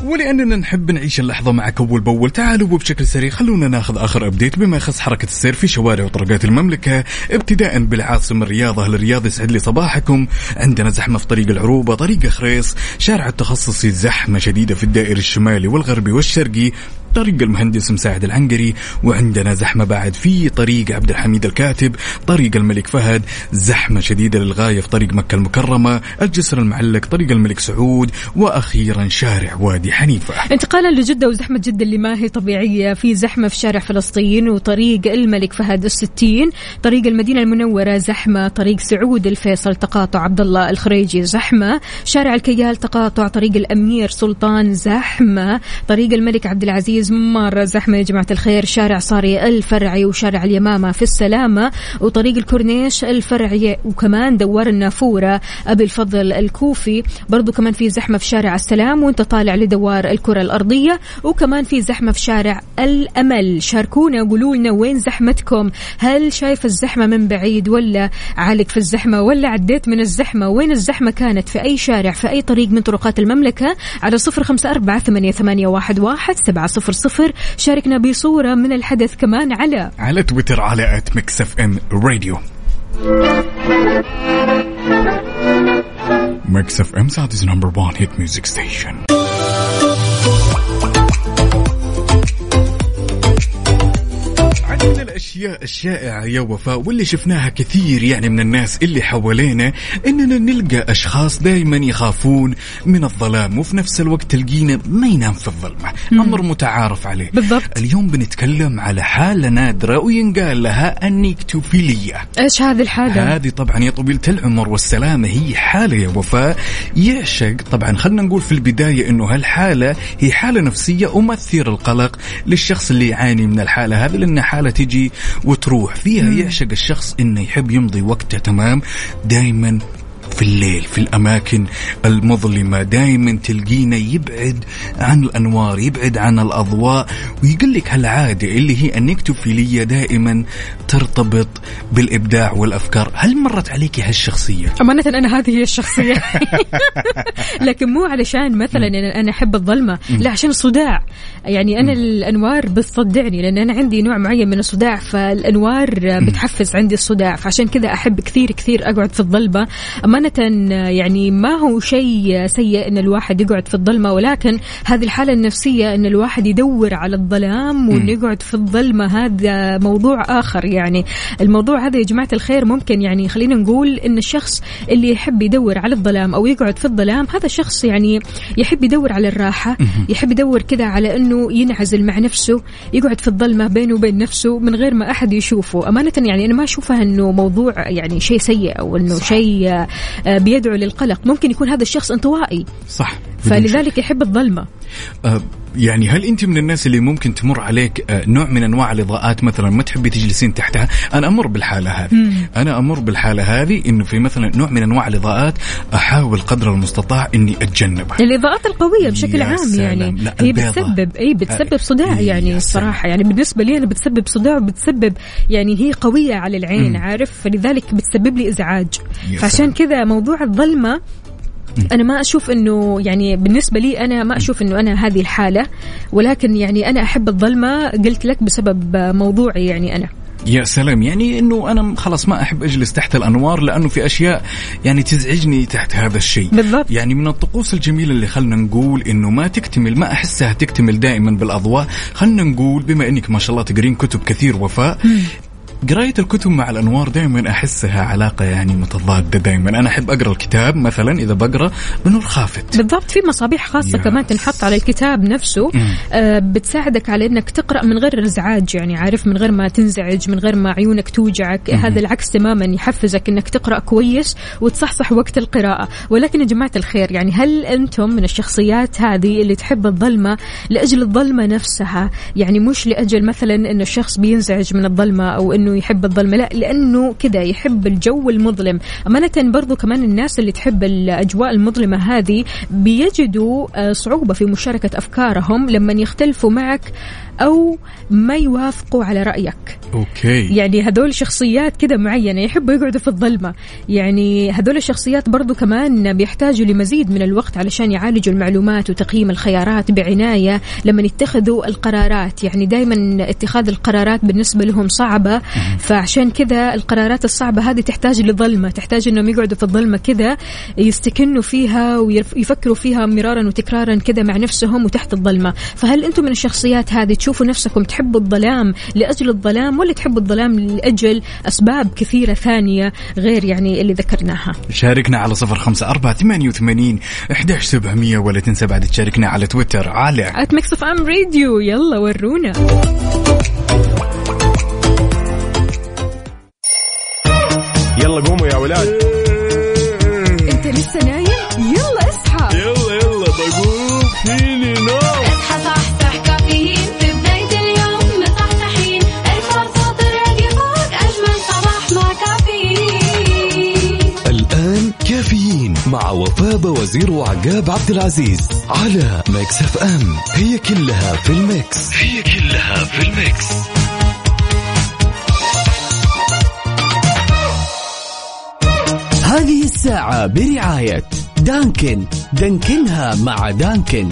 ولأننا نحب نعيش اللحظة معك أول بأول. تعالوا وبشكل سريع خلونا ناخذ آخر update بما يخص حركة السير في شوارع وطرقات المملكة. ابتداء بالعاصمة الرياض أهل الرياض يسعد لي صباحكم. عندنا زحمة في طريق العروبة طريق خريص. شارع التخصصي زحمة شديدة في الدائري الشمالي والغربي والشرقي. طريق المهندس مساعد العنقري وعندنا زحمة بعد في طريق عبد الحميد الكاتب طريق الملك فهد زحمة شديدة للغاية في طريق مكة المكرمة الجسر المعلق طريق الملك سعود وأخيرا شارع وادي حنيفة. انتقالا لجدة وزحمة جدة اللي ما هي طبيعية في زحمة في شارع فلسطين وطريق الملك فهد الستين طريق المدينة المنورة زحمة طريق سعود الفيصل تقاطع عبد الله الخريجي زحمة شارع الكيال تقاطع طريق الأمير سلطان زحمة طريق الملك عبد العزيز مرة زحمة يا جماعة الخير. شارع صاري الفرعي وشارع اليمامة في السلامة وطريق الكورنيش الفرعي وكمان دوار النافورة أبي الفضل الكوفي. برضو كمان في زحمة في شارع السلام وانت طالع لدوار الكرة الأرضية. وكمان في زحمة في شارع الأمل. شاركونا وقولوا لنا وين زحمتكم. هل شايف الزحمة من بعيد ولا عالق في الزحمة ولا عديت من الزحمة؟ وين الزحمة كانت؟ في أي شارع؟ في أي طريق من طرقات المملكة؟ على صفر خمسة أربعة ثمانية واحد, واحد سبعة صفر صفر شاركنا بصورة من الحدث كمان على على تويتر على at Mix FM Radio Mix FM number one hit music station. عاد من الأشياء الشائعة يا وفاء واللي شفناها كثير يعني من الناس اللي حوالينا إننا نلقى أشخاص دائما يخافون من الظلام وفي نفس الوقت تلقينا ما ينام في الظلمة. أمر متعارف عليه. بالضبط. اليوم بنتكلم على حالة نادرة وينقال لها النيكتوفيليا. إيش هذه الحاجة هذه طبعا يا طويلة العمر والسلامة هي حالة يا وفاء. يعشق طبعا خلينا نقول في البداية إنه هالحالة هي حالة نفسية ومثير القلق للشخص اللي يعاني من الحالة هذه لأنها حالة تجي وتروح. فيها يعشق الشخص إنه يحب يمضي وقته تمام. دائما في الليل في الأماكن المظلمة. دائما تلقينا يبعد عن الأنوار يبعد عن الأضواء. ويقول لك هالعادة اللي هي النكتوفيلية دائما ترتبط بالإبداع والأفكار. هل مرت عليك هالشخصية؟ أمانة أنا هذه هي الشخصية. لكن مو علشان مثلا أنا أحب الظلمة لا عشان الصداع يعني أنا الأنوار بتصدعني لأن أنا عندي نوع معين من الصداع فالأنوار بتحفز عندي الصداع. فعشان كذا أحب كثير كثير أقعد في الظلمة. أمانة يعني ما هو شيء سيء أن الواحد يقعد في الظلمة ولكن هذه الحالة النفسية أن الواحد يدور على الظلام وأنه يقعد في الظلمة هذا موضوع آخر. يعني الموضوع هذا يا جماعة الخير ممكن يعني خلينا نقول أن الشخص اللي يحب يدور على الظلام أو يقعد في الظلام هذا الشخص يعني يحب يدور على الراحة يحب يدور كذا على أنه ينعزل مع نفسه يقعد في الظلمة بينه وبين نفسه من غير ما أحد يشوفه. أمانة يعني أنا ما أشوفها أنه موضوع يعني شيء سيء أو أنه شيء بيدعو للقلق. ممكن يكون هذا الشخص انطوائي. صح. فلذلك يحب الظلمة. آه، يعني هل أنت من الناس اللي ممكن تمر عليك آه، نوع من أنواع الإضاءات؟ مثلا ما تحبي تجلسين تحتها؟ أنا أمر بالحالة هذه. أنا أمر بالحالة هذه إنه في مثلا نوع من أنواع الإضاءات أحاول قدر المستطاع إني أتجنبها. الإضاءات القوية بشكل عام سلام. يعني لا، هي البيضة. بتسبب إي بتسبب آه، صداع يعني سلام. الصراحة يعني بالنسبة لي أنا بتسبب صداع وبتسبب يعني هي قوية على العين عارف؟ فلذلك بتسبب لي إزعاج. يا فعشان. كذا موضوع الظلمة أنا ما أشوف إنه يعني بالنسبة لي أنا ما أشوف إنه أنا هذه الحالة ولكن يعني أنا أحب الظلمة قلت لك بسبب موضوعي يعني أنا. يا سلام يعني إنه أنا خلاص ما أحب أجلس تحت الأنوار لأنه في أشياء يعني تزعجني تحت هذا الشيء. بالضبط. يعني من الطقوس الجميلة اللي خلنا نقول إنه ما تكتمل ما أحسها تكتمل دائما بالأضواء خلنا نقول بما إنك ما شاء الله تقرين كتب كثير وفاء قراية الكتب مع الأنوار دائما أحسها علاقة يعني متضادة دائما أنا أحب أقرأ الكتاب مثلا إذا بقرأ بنور خافت بالضبط في مصابيح خاصة يا كمان تنحط على الكتاب نفسه آه بتساعدك على إنك تقرأ من غير إزعاج يعني عارف من غير ما تنزعج من غير ما عيونك توجعك. هذا العكس تماما يحفزك إنك تقرأ كويس وتصحصح وقت القراءة. ولكن يا جماعة الخير يعني هل أنتم من الشخصيات هذه اللي تحب الظلمة لأجل الظلمة نفسها؟ يعني مش لأجل مثلا انه الشخص بينزعج من الظلمة أو إنه يحب الظلمة لا لأنه كذا يحب الجو المظلم. أمانة برضو كمان الناس اللي تحب الأجواء المظلمة هذه بيجدوا آه، صعوبة في مشاركة أفكارهم لما يختلفوا معك أو ما يوافقوا على رأيك. أوكي. يعني هذول شخصيات كذا معينة يحبوا يقعدوا في الظلمة. يعني هذول الشخصيات برضو كمان بيحتاجوا لمزيد من الوقت علشان يعالجوا المعلومات وتقييم الخيارات بعناية لما يتخذوا القرارات. يعني دائما اتخاذ القرارات بالنسبة لهم صعبة. فعشان كذا القرارات الصعبة هذه تحتاج لظلمة. تحتاج إنهم يقعدوا في الظلمة كذا يستكنوا فيها ويفكروا فيها مرارا وتكرارا كذا مع نفسهم وتحت الظلمة. فهل أنتم من الشخصيات هذه تشوفوا نفسكم تحبوا الظلام لأجل الظلام ولا تحبوا الظلام لأجل أسباب كثيرة ثانية غير يعني اللي ذكرناها؟ شاركنا على صفر خمسة أربعة ثمانية وثمانين إحداش سبعمية ولا تنسى بعد تشاركنا على تويتر. على at Mix FM Radio يلا ورونا. يلا قوموا يا ولاد. وفاء وزير وعقاب عبد العزيز على Mix FM. هي كلها في ال mix. هي كلها في ال mix. هذه الساعة برعاية دانكن. دانكنها مع دانكن.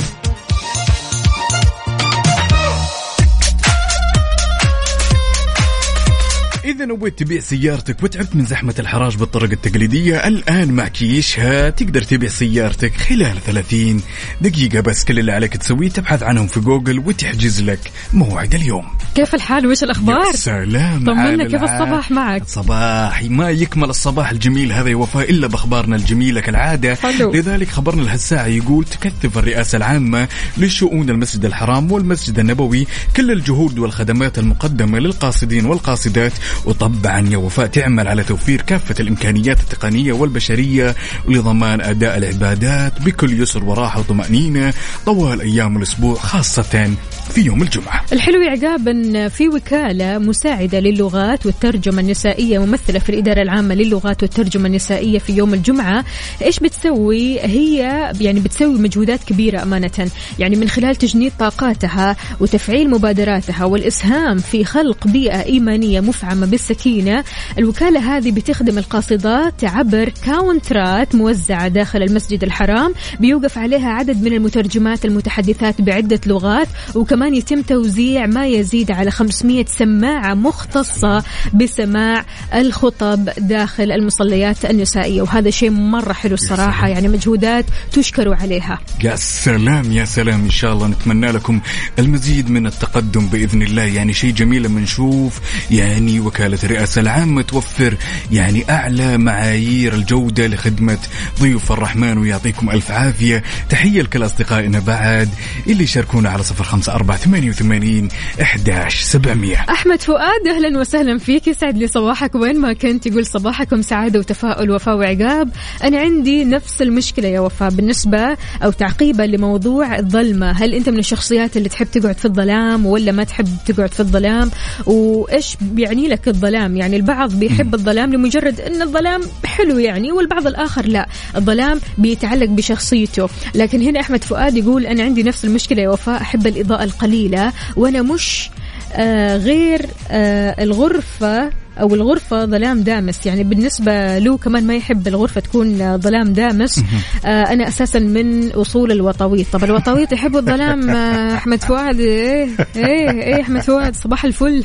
إذا نويت تبيع سيارتك وتعبت من زحمة الحراج بالطرق التقليدية الآن مع كيشها تقدر تبيع سيارتك خلال 30 دقيقة بس كل اللي عليك تسويه تبحث عنهم في جوجل وتحجز لك موعد اليوم كيف الحال وش الأخبار؟ يا سلام طمنا كيف. الصباح معك؟ صباح ما يكمل الصباح الجميل هذا يا وفاء إلا بأخبارنا الجميلة كالعادة حلو. لذلك خبرنا لهالساعه يقول تكثف الرئاسة العامة لشؤون المسجد الحرام والمسجد النبوي كل الجهود والخدمات المقدمة للقاصدين والقاصدات وطبعا يا وفاء تعمل على توفير كافة الإمكانيات التقنية والبشرية لضمان أداء العبادات بكل يسر وراحة وطمأنينة طوال أيام الأسبوع خاصة في يوم الجمعة. الحلو يا عقاب ان في وكالة مساعدة للغات والترجمة النسائية ممثلة في الإدارة العامة للغات والترجمة النسائية في يوم الجمعة. إيش بتسوي؟ هي يعني بتسوي مجهودات كبيرة أمانة. يعني من خلال تجنيد طاقاتها وتفعيل مبادراتها والإسهام في خلق بيئة إيمانية مفعمة بالسكينه الوكالة هذه بتخدم القاصدات عبر كاونترات موزعة داخل المسجد الحرام. بيوقف عليها عدد من المترجمات المتحدثات بعدة لغات وكمان يتم توزيع ما يزيد على 500 سماعة مختصة بسماع الخطب داخل المصليات النسائية. وهذا شيء مرة حلو الصراحة يعني مجهودات تشكروا عليها. يا سلام يا سلام. إن شاء الله نتمنى لكم المزيد من التقدم بإذن الله. يعني شيء جميل لما نشوف يعني وكاله الرئاسة العامة توفر يعني أعلى معايير الجودة لخدمة ضيوف الرحمن ويعطيكم ألف عافية. تحية لكل أصدقائنا بعد اللي يشاركونا على صفر خمسة أربعة ثمانية وثمانين إحداش سبعمئه أحمد فؤاد أهلا وسهلا فيك. يسعد لي صباحك. وين ما كنت يقول صباحكم سعادة وتفاؤل وفاء وعقاب. أنا عندي نفس المشكلة يا وفاء بالنسبة أو تعقيبا لموضوع الظلمة. هل أنت من الشخصيات اللي تحب تقعد في الظلام ولا ما تحب تقعد في الظلام؟ وإيش بيعني لك الظلام يعني البعض بيحب الظلام لمجرد أن الظلام حلو يعني والبعض الآخر لا. الظلام بيتعلق بشخصيته. لكن هنا أحمد فؤاد يقول أنا عندي نفس المشكلة يا وفاء أحب الإضاءة القليلة وأنا مش آه غير آه الغرفة أو الغرفة ظلام دامس. يعني بالنسبة له كمان ما يحب الغرفة تكون ظلام دامس. آه أنا أساسا من أصول الوطاويط طب الوطاويط يحبوا الظلام آه أحمد فؤاد. إيه إيه إيه أحمد فؤاد. صباح الفل.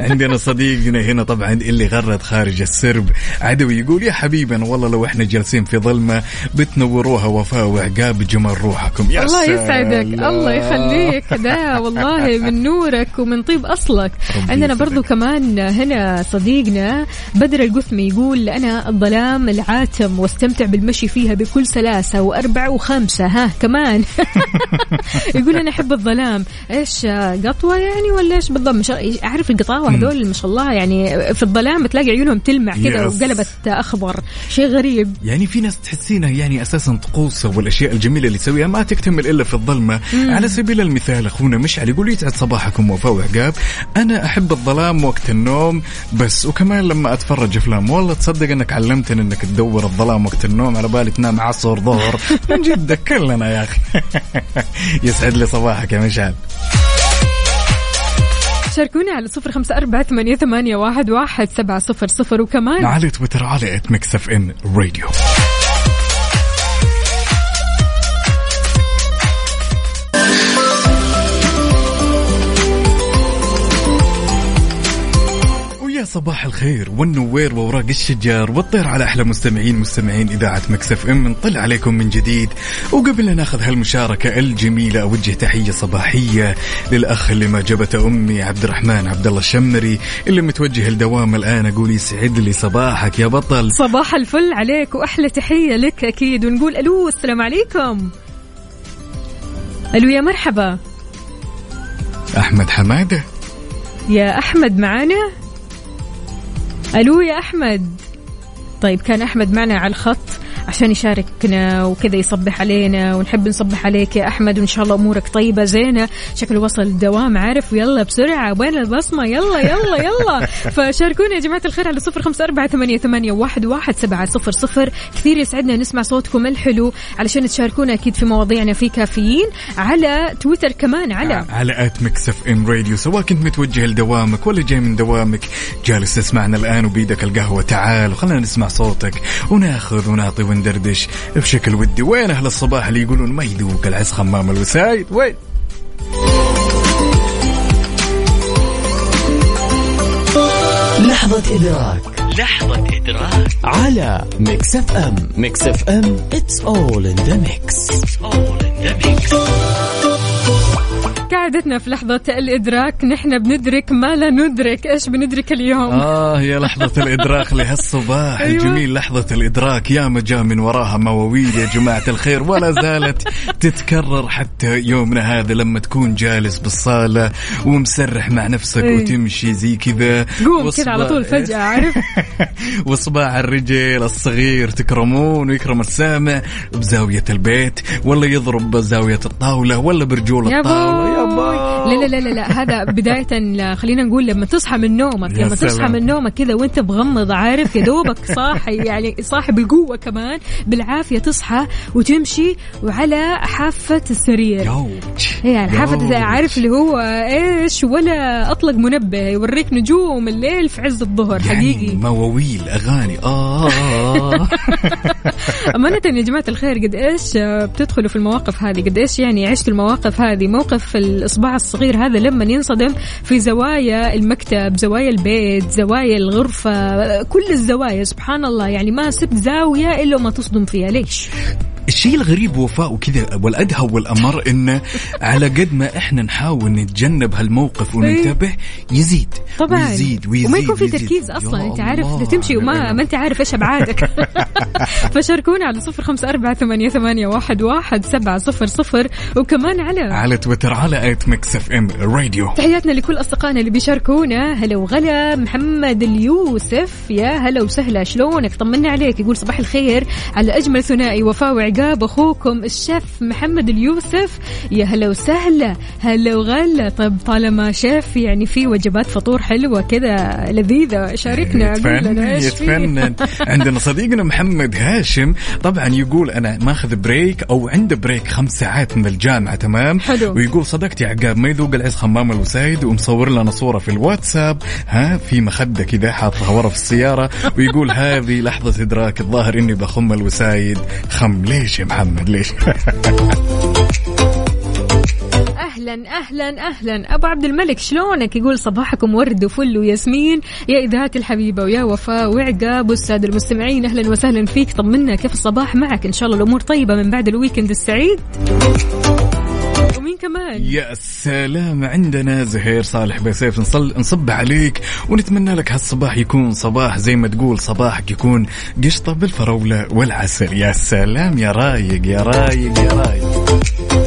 عندنا صديقنا هنا طبعا اللي غرد خارج السرب عدوي يقول يا حبيبنا والله لو إحنا جالسين في ظلمة بتنوروها وفاء وعقاب بجمال روحكم. يا الله. يسعدك. الله يخليك. ده والله من نورك ومن طيب أصلك. عندنا. برضو كمان هنا صديقنا بدر القثمي يقول أنا الظلام العاتم واستمتع بالمشي فيها بكل سلاسة وأربع وخمسة ها كمان. يقول أنا أحب الظلام. إيش قطوة يعني ولا إيش بالضبط؟ مش أعرف القطاوة هذول ما شاء الله. يعني في الظلام تلاقي عيونهم تلمع كذا. وقلبت أخضر. شيء غريب. يعني في ناس تحسينها يعني أساسا طقوسها والاشياء الجميلة اللي تسويها ما تكتمل إلا في الظلمة. على سبيل المثال أخونا مشعل يقول يسعد صباحكم وفاء وعقاب أنا أحب الظلام وقت النوم بس وكمان لما أتفرج أفلام والله تصدق أنك علمتني أنك تدور الظلام وقت النوم على بالي تنام عصر ظهر. من جد كلنا يا أخي. يسعد لي صباحك يا مشعل. شاركوني على صفر خمسة أربعة ثمانية, ثمانية واحد, واحد سبعة صفر صفر. وكمان على تويتر على at Mix FM Radio صباح الخير والنوير ووراق الشجر والطير على أحلى مستمعين مستمعين إذاعة Mix FM. نطلع عليكم من جديد. وقبل لا نأخذ هالمشاركة الجميلة أوجه تحية صباحية للأخ اللي ما جبته أمي عبد الرحمن عبد الله الشمري اللي متوجه الدوام الآن. أقول يسعد لي صباحك يا بطل. صباح الفل عليك وأحلى تحية لك أكيد. ونقول ألو السلام عليكم. ألو يا مرحبا. أحمد حمادة. يا أحمد معانا؟ ألو يا أحمد. طيب كان أحمد معنا على الخط. عشان يشاركنا وكذا يصبح علينا ونحب نصبح عليك يا أحمد وإن شاء الله أمورك طيبة زينة. شكله وصل الدوام عارف؟ يلا بسرعة وين البصمة؟ يلا يلا يلا. فشاركونا يا جماعة الخير على صفر خمسة أربعة ثمانية, ثمانية واحد, واحد سبعة صفر صفر. كثير يسعدنا نسمع صوتكم الحلو علشان تشاركونا أكيد في مواضيعنا في كافيين على تويتر كمان على على at Mix FM Radio سواء كنت متوجه لدوامك ولا جاي من دوامك جالس تسمعنا الآن وبيدك القهوة تعال وخلنا نسمع صوتك وناخذ ونعطي. وندردش بشكل ودي. وين أهل الصباح اللي يقولون ما يذوق العز خمام الوسايد؟ وين؟ لحظة إدراك. لحظة إدراك. على Mix FM. Mix FM. It's all in the mix. It's all in the mix. قاعدتنا في لحظة الإدراك نحن بندرك ما لا ندرك. إيش بندرك اليوم؟ آه يا لحظة الإدراك لهالصباح. أيوة. الجميل لحظة الإدراك. يا ما جاء من وراها مواويل يا جماعة الخير. ولا زالت تتكرر حتى يومنا هذا لما تكون جالس بالصالة ومسرح مع نفسك إيه. وتمشي زي كذا. قوم كذا على طول فجأة عارف؟ وصباع الرجل الصغير تكرمون ويكرم السامع بزاوية البيت ولا يضرب بزاوية الطاولة ولا برجول الطاولة. يا باي لا لا لا لا. هذا بداية خلينا نقول لما تصحى من نومك لما تصحى. من نومك كذا وانت مغمض عارف يا دوبك صاحي يعني صاحي بالقوة كمان. بالعافية تصحى وتمشي وعلى حافة السرير. يوج. يعني حافة. عارف اللي هو إيش؟ ولا أطلق منبه يوريك نجوم الليل في عز الظهر حقيقي. يعني مواويل أغاني. آه. أمانة يا جماعة الخير قد آه، بتدخلوا في المواقف هذه؟ قد إيش يعني عشتوا المواقف هذه؟ موقف الإصبع الصغير هذا لما ينصدم في زوايا المكتب زوايا البيت زوايا الغرفة كل الزوايا سبحان الله. يعني ما سبت زاوية إلا وما تصدم فيها. ليش؟ الشيء الغريب وفاء وكذا والأدهى والأمر انه على قد ما إحنا نحاول نتجنب هالموقف وننتبه يزيد طبعا. ويزيد ويزيد وما يكون في. تركيز أصلا أنت عارف. تمشي وما ما أنت عارف إيش أبعادك. فشاركونا على صفر خمسة أربعة ثمانية, ثمانية واحد, واحد سبعة صفر صفر وكمان على على تويتر على at Mix FM Radio تحياتنا لكل أصدقائنا اللي بيشاركونا. هلا وغلا محمد اليوسف. يا هلا وسهلا شلونك؟ طمنا عليك يقول صباح الخير على أجمل ثنائي وفاء وعقاب اخوكم الشيف محمد اليوسف. يا هلا وسهلا. هلا وغلا. طب طالما شيف يعني في وجبات فطور حلوة كذا لذيذة شاركنا. في يتفنن عندنا صديقنا محمد هاشم. طبعا يقول أنا ماخذ break أو عنده break خمس ساعات من الجامعة تمام؟ حلو. ويقول صدقت يا عقاب ما يذوق العز خمام الوسايد ومصور لنا صورة في الواتساب. ها في مخدة كذا حاطها ورا في السيارة. ويقول هذه لحظة إدراك الظاهر إني بخم الوسايد خم ليش يا محمد؟ ليش؟ أهلا أهلا أهلا. أبو عبد الملك شلونك؟ يقول صباحكم ورد وفل وياسمين. يا إذاعة الحبيبة ويا وفاء وعقاب والسادة المستمعين. أهلا وسهلا فيك. طمنا كيف الصباح معك؟ إن شاء الله الأمور طيبة من بعد الويكند السعيد. ومين كمان؟ يا سلام عندنا زهير صالح بسيف. نصل نصب عليك ونتمنى لك هالصباح يكون صباح زي ما تقول صباحك يكون قشطة بالفراولة والعسل. يا سلام يا رايق يا رايق يا رايق.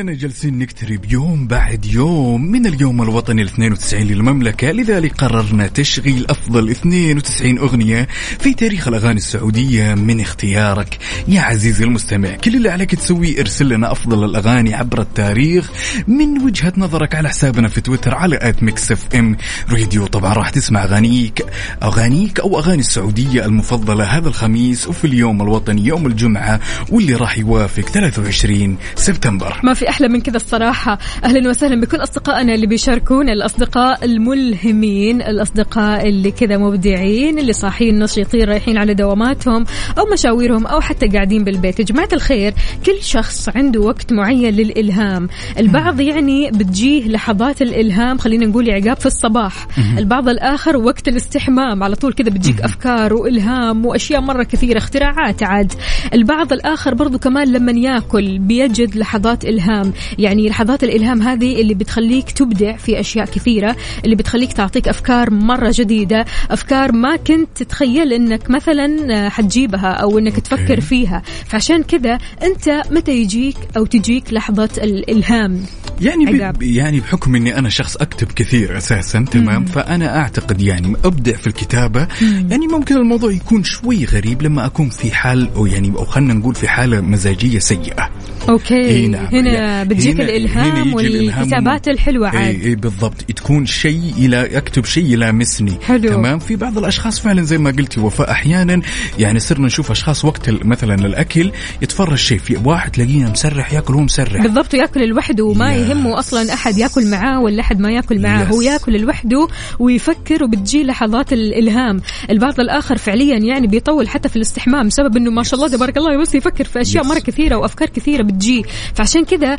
ولأننا جالسين نقترب يوم بعد يوم من اليوم الوطني ال 92 للمملكة لذلك قررنا تشغيل أفضل 92 أغنية في تاريخ الأغاني السعودية من اختيارك. يا عزيزي المستمع كل اللي عليك تسويه ارسل لنا أفضل الأغاني عبر التاريخ من وجهة نظرك على حسابنا في تويتر على at Mix FM Radio طبعا راح تسمع أغانيك أغانيك أو أغاني السعودية المفضلة هذا الخميس وفي اليوم الوطني يوم الجمعة واللي راح يوافق 23 سبتمبر. ما في أحلى من كذا الصراحة. أهلا وسهلا بكل أصدقائنا اللي بيشاركونا الأصدقاء الملهمين الأصدقاء اللي كذا مبدعين اللي صاحيين نشيطين رايحين على دواماتهم أو مشاويرهم أو حتى قاعدين بالبيت. يا جماعة الخير كل شخص عنده وقت معين للإلهام. البعض يعني بتجيه لحظات الإلهام خلينا نقول عقاب في الصباح. البعض الآخر وقت الاستحمام على طول كذا بتجيك أفكار وإلهام وأشياء مرة كثيرة اختراعات عاد. البعض الآخر برضو كمان لما ياكل بيجد لحظات إلهام. يعني لحظات الإلهام هذه اللي بتخليك تبدع في أشياء كثيرة اللي بتخليك تعطيك أفكار مرة جديدة أفكار ما كنت تتخيل إنك مثلا حتجيبها أو إنك تفكر فيها. فعشان كذا أنت متى يجيك أو تجيك لحظة الإلهام؟ يعني عقاب. ب... يعني بحكم إني أنا شخص أكتب كثير أساسا تمام؟ فأنا أعتقد يعني أبدع في الكتابة. يعني ممكن الموضوع يكون شوي غريب لما أكون في حال أو يعني أو خلينا نقول في حالة مزاجية سيئة. أوكي. إيه نعم. هنا يعني بتجيك هنا- هنا الالهام الإلهام والكتابات الحلوة عاد. اي اي بالضبط. تكون شيء إلى أكتب شيء يلامسني حلو. تمام؟ في بعض الأشخاص فعلا زي ما قلتي وفاء أحيانا يعني صرنا نشوف أشخاص وقت مثلا الأكل يتفرج شيء. في واحد تلاقيه مسرح ياكل وهو مسرح. بالضبط وياكل لوحده وما. يهمه أصلا أحد ياكل معاه ولا أحد ما ياكل معاه. هو ياكل لوحده ويفكر وبتجي لحظات الإلهام. البعض الآخر فعليا يعني بيطول حتى في الاستحمام بسبب إنه ما شاء الله تبارك الله بس يفكر في أشياء. مرة كثيرة وأفكار كثيرة بتجي. فعشان كذا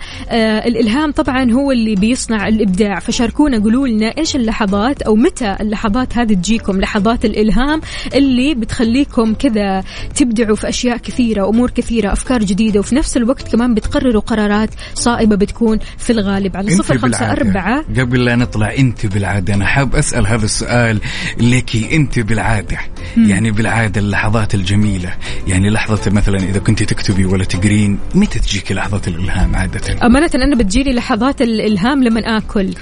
الإلهام طبعا هو اللي بيصنع الإبداع. فشاركونا قولوا لنا إيش اللحظات أو متى اللحظات هذه تجيكم لحظات الإلهام اللي بتخليكم كذا تبدعوا في أشياء كثيرة امور كثيرة أفكار جديدة وفي نفس الوقت كمان بتقرروا قرارات صائبة بتكون في الغالب على صفر خمسة بالعادة أربعة. قبل لا نطلع أنت بالعادة أنا حاب أسأل هذا السؤال لك أنت بالعادة. يعني بالعادة اللحظات الجميلة. يعني لحظة مثلا إذا كنت تكتبي ولا تقرين متى تجيك لحظة الإلهام عادة؟ أمانة أنا بتجيلي لحظات الإلهام لما آكل.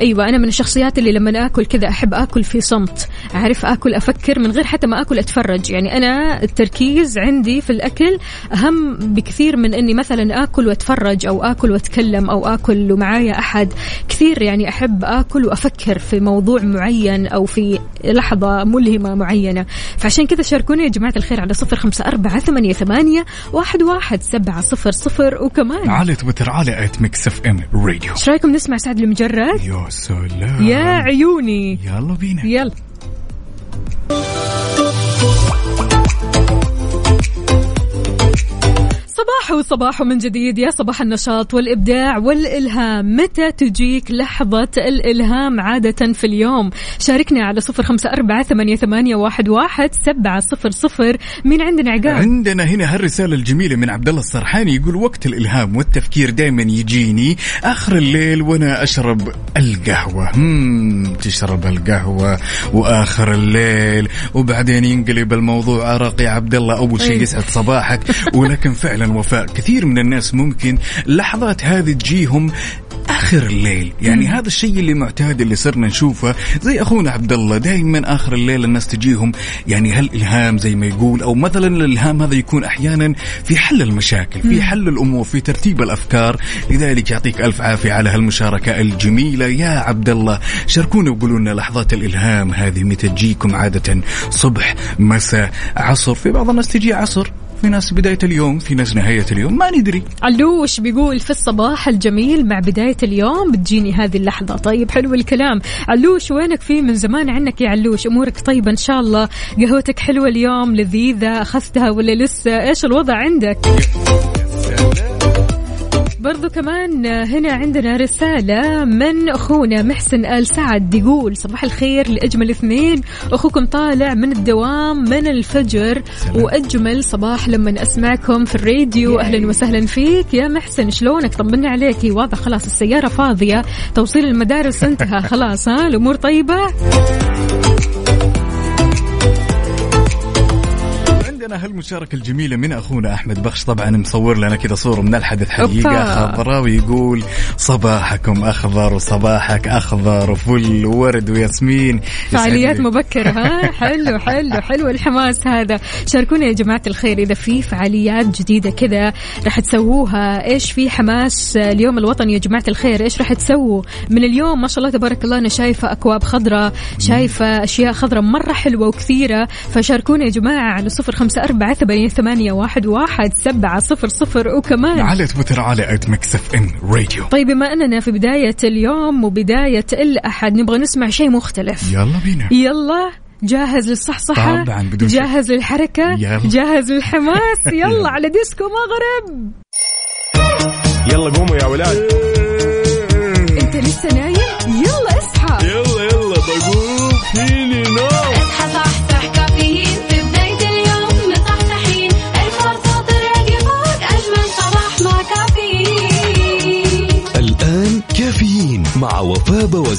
أيوة أنا من الشخصيات اللي لما آكل كذا أحب آكل في صمت. أعرف آكل أفكر من غير حتى ما آكل أتفرج. يعني أنا التركيز عندي في الأكل أهم بكثير من إني مثلا آكل وأتفرج أو آكل وأتكلم أو آكل ومعايا أحد. كثير يعني أحب آكل وأفكر في موضوع معين أو في لحظة ملهمة معينة فعشان كذا شاركوني يا جماعة الخير على صفر خمسة أربعة ثمانية, ثمانية واحد, واحد سبعة صفر صفر. وكمان على تويتر على at Mix FM Radio إيش رأيكم نسمع سعد لمجرد؟ يا سلام. يا عيوني. يلا بينا. يلا. صباح وصباح من جديد. يا صباح النشاط والإبداع والإلهام. متى تجيك لحظة الإلهام عادة في اليوم؟ شاركنا على صفر خمسة أربعة ثمانية, ثمانية واحد, واحد سبعة صفر صفر. مين عندنا عقاب؟ عندنا هنا هالرسالة الجميلة من عبد الله السرحاني يقول وقت الإلهام والتفكير دائما يجيني. آخر الليل وأنا أشرب القهوة. هم تشرب القهوة. وآخر الليل وبعدين ينقلب الموضوع. عرق يا عبد الله أول شيء أي. يسعد صباحك. ولكن فعلا وفاء كثير من الناس ممكن اللحظات هذه تجيهم آخر الليل. يعني هذا الشيء اللي معتاد اللي صرنا نشوفه زي أخونا عبد الله دائما آخر الليل الناس تجيهم يعني هالإلهام زي ما يقول أو مثلا الإلهام هذا يكون أحيانا في حل المشاكل في حل الأمور في ترتيب الأفكار. لذلك يعطيك ألف عافية على هالمشاركة الجميلة. يا عبد الله شاركونا وقولوا لنا لحظات الإلهام هذه متى تجيكم عادة صبح مساء عصر. في بعض الناس تجي عصر في ناس بداية اليوم في ناس نهاية اليوم ما ندري علوش بيقول في الصباح الجميل مع بداية اليوم؟ بتجيني هذه اللحظة. طيب حلو الكلام. علوش وينك؟ فيه من زمان عنك يا علوش. أمورك طيبة إن شاء الله. قهوتك حلوة اليوم لذيذة أخذتها ولا لسه؟ إيش الوضع عندك؟ برضو كمان هنا عندنا رسالة من أخونا محسن آل سعد يقول صباح الخير لأجمل اثنين. أخوكم طالع من الدوام من الفجر وأجمل صباح لما أسمعكم في الراديو. أهلا وسهلا فيك. يا محسن شلونك؟ طمنا عليكي واضح خلاص السيارة فاضية. توصيل المدارس انتهى. خلاص ها؟ الأمور طيبة؟ عندنا هالمشاركة الجميلة من أخونا أحمد بخش. طبعا مصور لنا كذا صورة من الحدث حقيقة. خضراء ويقول صباحكم أخضر وصباحك أخضر وفل وورد وياسمين. فعاليات. مبكرة ها؟ حلو حلو حلو الحماس هذا. شاركونا يا جماعة الخير إذا في فعاليات جديدة كذا راح تسووها. إيش في حماس اليوم الوطني يا جماعة الخير؟ إيش راح تسووا؟ من اليوم ما شاء الله تبارك الله أنا شايفة أكواب خضراء شايفة أشياء خضراء مرة حلوة وكثيرة. فشاركونا يا جماعة على صفر خمسة أربعة ثمانية, ثمانية واحد, واحد سبعة صفر صفر وكمان على تويتر على at Mix FM Radio. طيب بما أننا في بداية اليوم وبداية الأحد نبغى نسمع شيء مختلف. يلا بينا. يلا. جاهز للصحصحة؟ طبعاً، بدون شك. جاهز للحركة؟ يلا. جاهز للحماس؟ يلا على ديسكو مغرب يلا قوموا يا ولاد. انت لسه نايم؟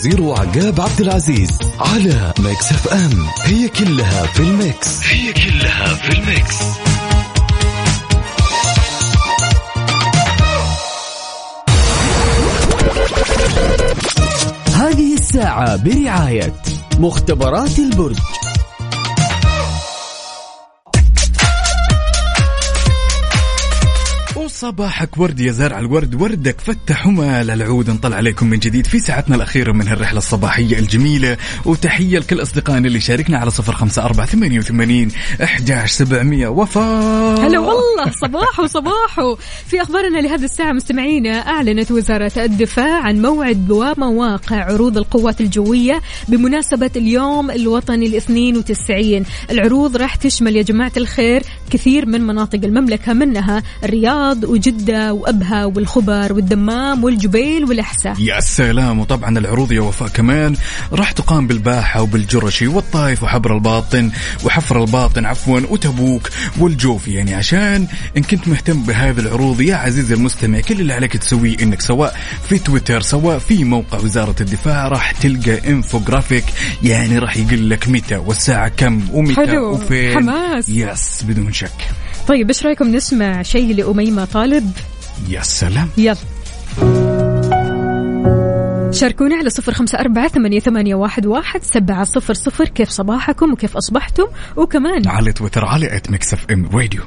وفاء وزير وعقاب عبد العزيز على Mix FM. هي كلها في ال mix. هي كلها في ال mix. هذه الساعة برعاية مختبرات البرج. صباحك ورد يا زارع الورد وردك فتح ومال العود نطلع عليكم من جديد في ساعتنا الأخيرة من هالرحلة الصباحية الجميلة. وتحية لكل أصدقائنا اللي شاركنا على صفر خمسة أربعة ثمانية وثمانين أحداش سبعمية. وفاء! هلا والله صباحو صباحو. في أخبارنا لهذه الساعة مستمعينا أعلنت وزارة الدفاع عن موعد ومواقع عروض القوات الجوية بمناسبة اليوم الوطني ال 92 العروض راح تشمل يا جماعة الخير كثير من مناطق المملكة منها الرياض وجدة وأبها والخبر والدمام والجبيل والأحساء. يا سلام. وطبعا العروض يا وفاء كمان راح تقام بالباحة وبلجرشي والطايف وحبر الباطن وحفر الباطن عفوا وتبوك والجوف. يعني عشان إن كنت مهتم بهذه العروض يا عزيزي المستمع كل اللي عليك تسويه إنك سواء في تويتر سواء في موقع وزارة الدفاع راح تلقى انفوجرافيك يعني راح يقول لك متى والساعة كم؟ ومتى حلو. وفين؟ حماس. yes بدون شك. طيب إيش رأيكم نسمع شيء لأميمة طالب؟ يا سلام. يلا. شاركونا على صفر خمسة أربعة ثمانية, ثمانية واحد, واحد سبعة صفر صفر. كيف صباحكم وكيف أصبحتم؟ وكمان على تويتر على at Mix FM Radio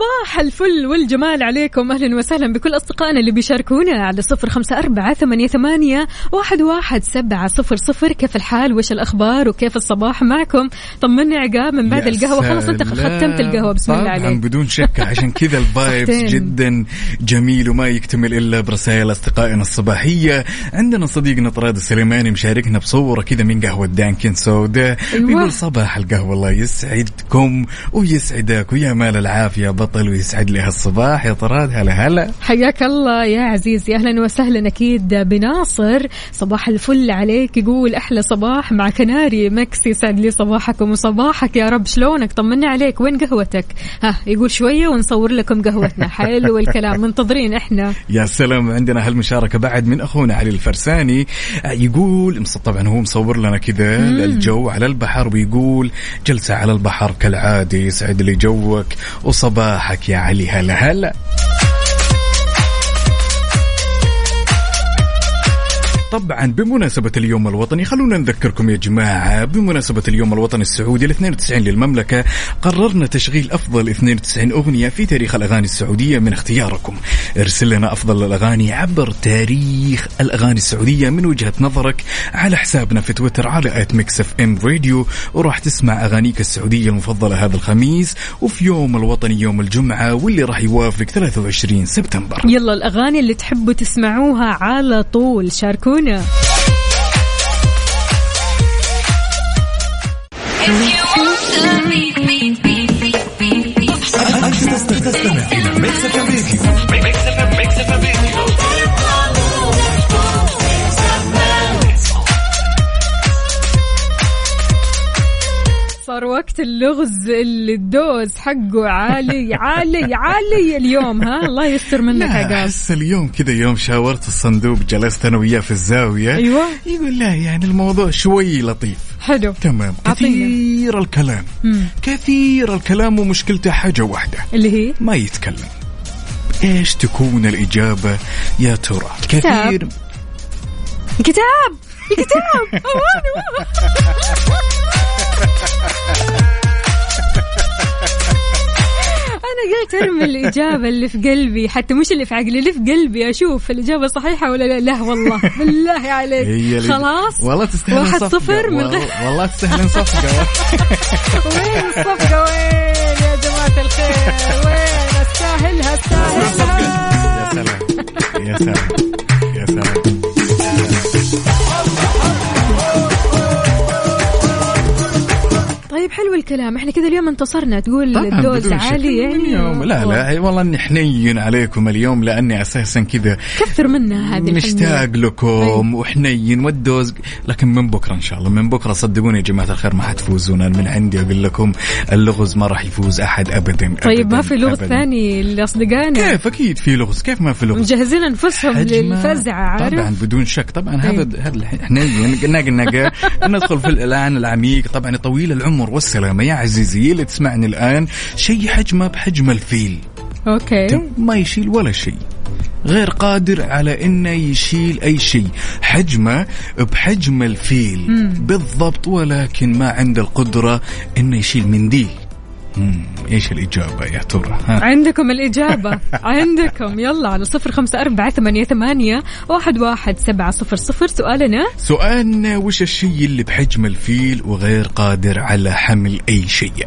صباح الفل والجمال عليكم. أهلا وسهلا بكل أصدقائنا اللي بيشاركونا على صفر خمسة أربعة ثمانية, ثمانية واحد, واحد سبعة صفر صفر. كيف الحال؟ وش الأخبار؟ وكيف الصباح معكم؟ طمني عقاب من بعد القهوة. خلاص أنت. ختمت القهوة. بسم الله عليك. بدون شك عشان كذا الفايبس. جدا جميل وما يكتمل إلا برسائل أصدقائنا الصباحية. عندنا صديقنا طراد السليماني مشاركنا بصورة كذا من قهوة دانكن سودا أيوة. بيقول صباح القهوة الله يسعدكم ويسعدك ويا مال العافية بطل ويسعد لي هالصباح. يا طراد هلا هلا. حياك الله يا عزيزي. أهلا وسهلا أكيد بناصر. صباح الفل عليك. يقول أحلى صباح مع كناري مكس يسعد لي صباحكم وصباحك. يا رب شلونك؟ طمني عليك. وين قهوتك؟ ها يقول شوية ونصور لكم قهوتنا. حلو الكلام. منتظرين إحنا. يا سلام. عندنا هالمشاركة بعد من أخونا علي الفرساني. آه، يقول طبعا هو مصور لنا كذا الجو على البحر ويقول جلسة على البحر كالعادة يسعد لي جوك وصباحك يا علي هلا هلا طبعا بمناسبة اليوم الوطني خلونا نذكركم يا جماعة بمناسبة اليوم الوطني السعودي ال 92 للمملكة قررنا تشغيل أفضل 92 أغنية في تاريخ الأغاني السعودية من اختياركم. ارسل لنا أفضل الأغاني عبر تاريخ الأغاني السعودية من وجهة نظرك على حسابنا في تويتر على at Mix FM Radio وراح تسمع أغانيك السعودية المفضلة هذا الخميس وفي يوم الوطني يوم الجمعة واللي راح يوافق 23 سبتمبر. يلا الأغاني اللي تحبوا تسمعوها على طول شاركونا هنا أنت تستمع إلى Mix FM Radio صار وقت اللغز اللي ال dose حقه عالي عالي عالي اليوم ها؟ الله يستر منك عقاب أحس اليوم كذا يوم شاورت الصندوق جلست أنا وياه في الزاوية. أيوه. يقول لا يعني الموضوع شوي لطيف. حلو. تمام. أعطينا. كثير الكلام. مم. كثير الكلام ومشكلته حاجة واحدة. اللي هي؟ ما يتكلم. إيش تكون الإجابة يا ترى؟ كثير. الكتاب الكتاب قلت أرمي الإجابة اللي في قلبي حتى مش اللي في عقلي اللي في قلبي أشوف الإجابة صحيحة ولا لا. لا والله. بالله عليك. خلاص؟ والله تستاهل واحد. صفر من غير والله تستاهل صفقة. وين الصفقة؟ وين يا جماعة الخير؟ وين؟ استاهلها استاهلها. يا سلام. يا سلام. طيب حلو الكلام. إحنا كذا اليوم انتصرنا. تقول الدوز. عالي يعني. اليوم. لا لا والله إني حنين عليكم اليوم لأني أساسا كذا كثر منها هذه مشتاق. لكم وحنين والدوز. لكن من بكرة إن شاء الله من بكرة صدقوني يا جماعة الخير ما حتفوزون. أنا من عندي أقول لكم اللغز ما راح يفوز أحد ابدا طيب أبداً ما في لغز. ثاني لأصدقائنا؟ كيف؟ أكيد في لغز. كيف ما في لغز؟ مجهزين أنفسهم. للفزعه عارف؟ طبعا بدون شك. طبعا. هذا هذا الحنين. قلنا قلنا. ندخل في الآن العميق. طبعا طويل العمر. والسلامة. يا عزيزي اللي تسمعني الآن شيء حجمه بحجم الفيل. okay. ما يشيل ولا شيء غير قادر على إنه يشيل أي شيء حجمه بحجم الفيل. بالضبط ولكن ما عنده القدرة إنه يشيل منديل. مم. إيش الإجابة يا ترى؟ عندكم الإجابة. عندكم. يلا على صفر خمسة أربعة ثمانية, ثمانية واحد, واحد سبعة صفر صفر. سؤالنا؟ سؤالنا وش الشيء اللي بحجم الفيل وغير قادر على حمل أي شيء؟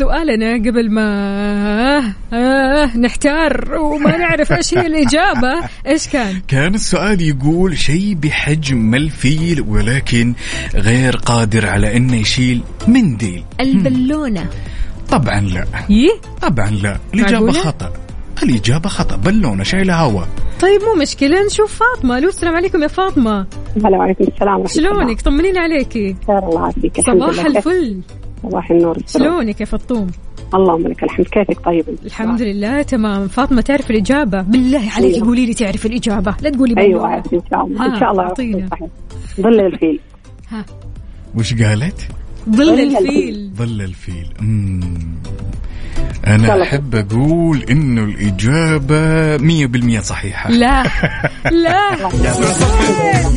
سؤالنا قبل ما آه نحتار وما نعرف إيش هي الإجابة إيش كان؟ كان السؤال يقول شيء بحجم الفيل ولكن غير قادر على إنه يشيل منديل البالونة. طبعا لا. يه طبعا لا. الإجابة معقولة؟ خطأ. الإجابة خطأ. بالونة شايلة هواء طيب مو مشكلة نشوف فاطمة. ألو السلام عليكم يا فاطمة. هلا وعليكم السلام. شلونك؟ طمنيني عليكي خير الله يعافيك. صباح. الفل. صباح النور. شلونك يا فطوم؟ اللهم لك الحمد. كيفك طيب؟ الحمد لله تمام. فاطمة تعرف الإجابة؟ بالله عليك أيوة. قولي لي تعرف الإجابة. لا تقولي أيوه بالله. عارف إن شاء الله. ها، إن شاء الله. ظل الفيل. ها. وش قالت؟ ظل الفيل. ظل الفيل. مم. إن شاء أنا الله. أحب أقول إنه الإجابة مية بالمية صحيحة. لا. لا.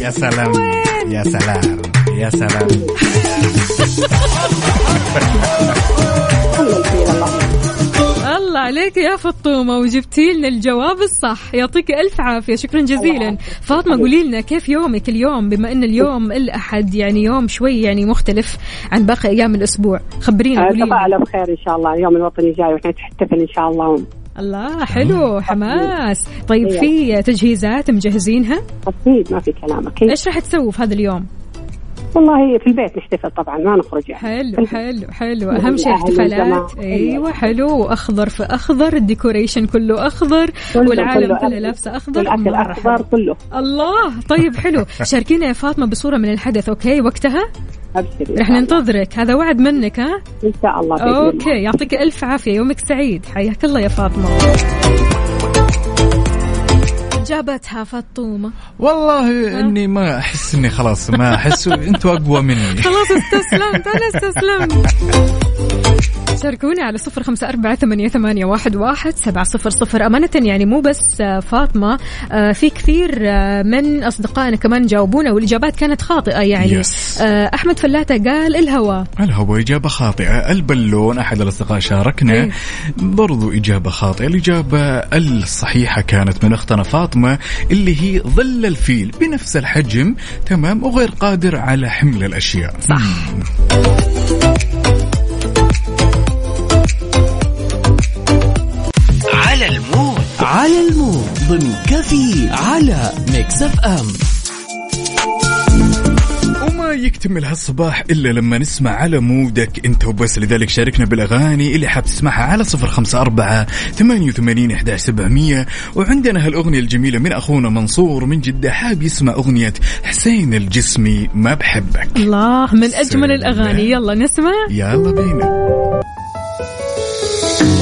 يا سلام. يا سلام. يا سلام. ظل الفيل الله عليك يا فطومة وجبتي لنا الجواب الصح. يعطيك ألف عافية شكرا جزيلا. فاطمة قولي لنا كيف يومك اليوم؟ بما أن اليوم الأحد يعني يوم شوي يعني مختلف عن باقي أيام الأسبوع. خبرينا آه، قولي لنا. تفاعلوا بخير إن شاء الله. اليوم الوطني جاي وإحنا نحتفل إن شاء الله. الله حلو حماس. طيب أيوة. في تجهيزات مجهزينها؟ أكيد ما في كلام أكيد. إيش راح تسوي في هذا اليوم؟ والله في البيت نحتفل طبعا ما نخرج يعني. حلو حلو حلو. أهم شيء احتفالات. أيوه حلو. وأخضر في أخضر ال decoration كله أخضر كله- والعالم كله. لابسه أخضر. والأكل أخضر. كله. الله. طيب حلو. شاركينا يا فاطمة بصورة من الحدث okay؟ وقتها؟ ابشري رح ننتظرك. هذا وعد منك ها؟ إن شاء الله. okay. يعطيك ألف عافية. يومك سعيد. حياك الله يا فاطمة. جابتها فطومه والله إني ما أحس إني خلاص ما أحس. أنتوا أقوى مني. خلاص استسلمت أنا استسلمت. شاركونا على صفر خمسة أربعة ثمانية, ثمانية واحد, واحد سبعة صفر صفر. أمانة يعني مو بس آه، فاطمة آه، في كثير آه، من أصدقائنا كمان جاوبونا والإجابات كانت خاطئة يعني. Yes. أحمد فلاتة قال الهواء الهواء إجابة خاطئة. البلون أحد الأصدقاء شاركنا. إيه. برضو إجابة خاطئة. الإجابة الصحيحة كانت من أختنا فاطمة اللي هي ظل الفيل بنفس الحجم تمام وغير قادر على حمل الأشياء. صح. على ال mood ضمن كفي على Mix FM. وما يكتمل هالصباح إلا لما نسمع على mood ك. أنت وبس لذلك شاركنا بالأغاني اللي حاب تسمعها على صفر خمسة أربعة ثمانية وثمانين إحداش سبعمية. وعندنا هالأغنية الجميلة من أخونا منصور من جدة حاب يسمع أغنية حسين الجسمي ما بحبك. الله من أجمل سلام. الأغاني. يلا نسمع. يلا بينا.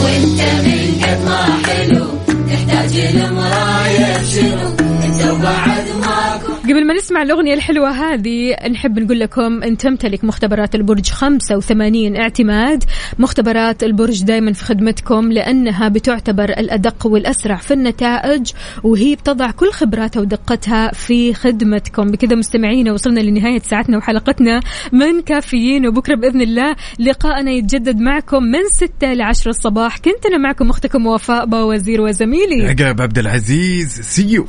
وانت من قد ما حلو. تحتاج لمراية شنو؟ انت وبعد ماكو قبل ما نسمع الأغنية الحلوة هذه نحب نقول لكم أن تمتلك مختبرات البرج 85 اعتماد. مختبرات البرج دائما في خدمتكم لأنها بتعتبر الأدق والأسرع في النتائج وهي بتضع كل خبراتها ودقتها في خدمتكم. بكذا مستمعينا وصلنا لنهاية ساعتنا وحلقتنا من كافيين وبكرة بإذن الله لقاءنا يتجدد معكم من 6 ل 10 الصباح. كنت أنا معكم أختكم وفاء باوزير وزميلي. عقاب عبد العزيز سيو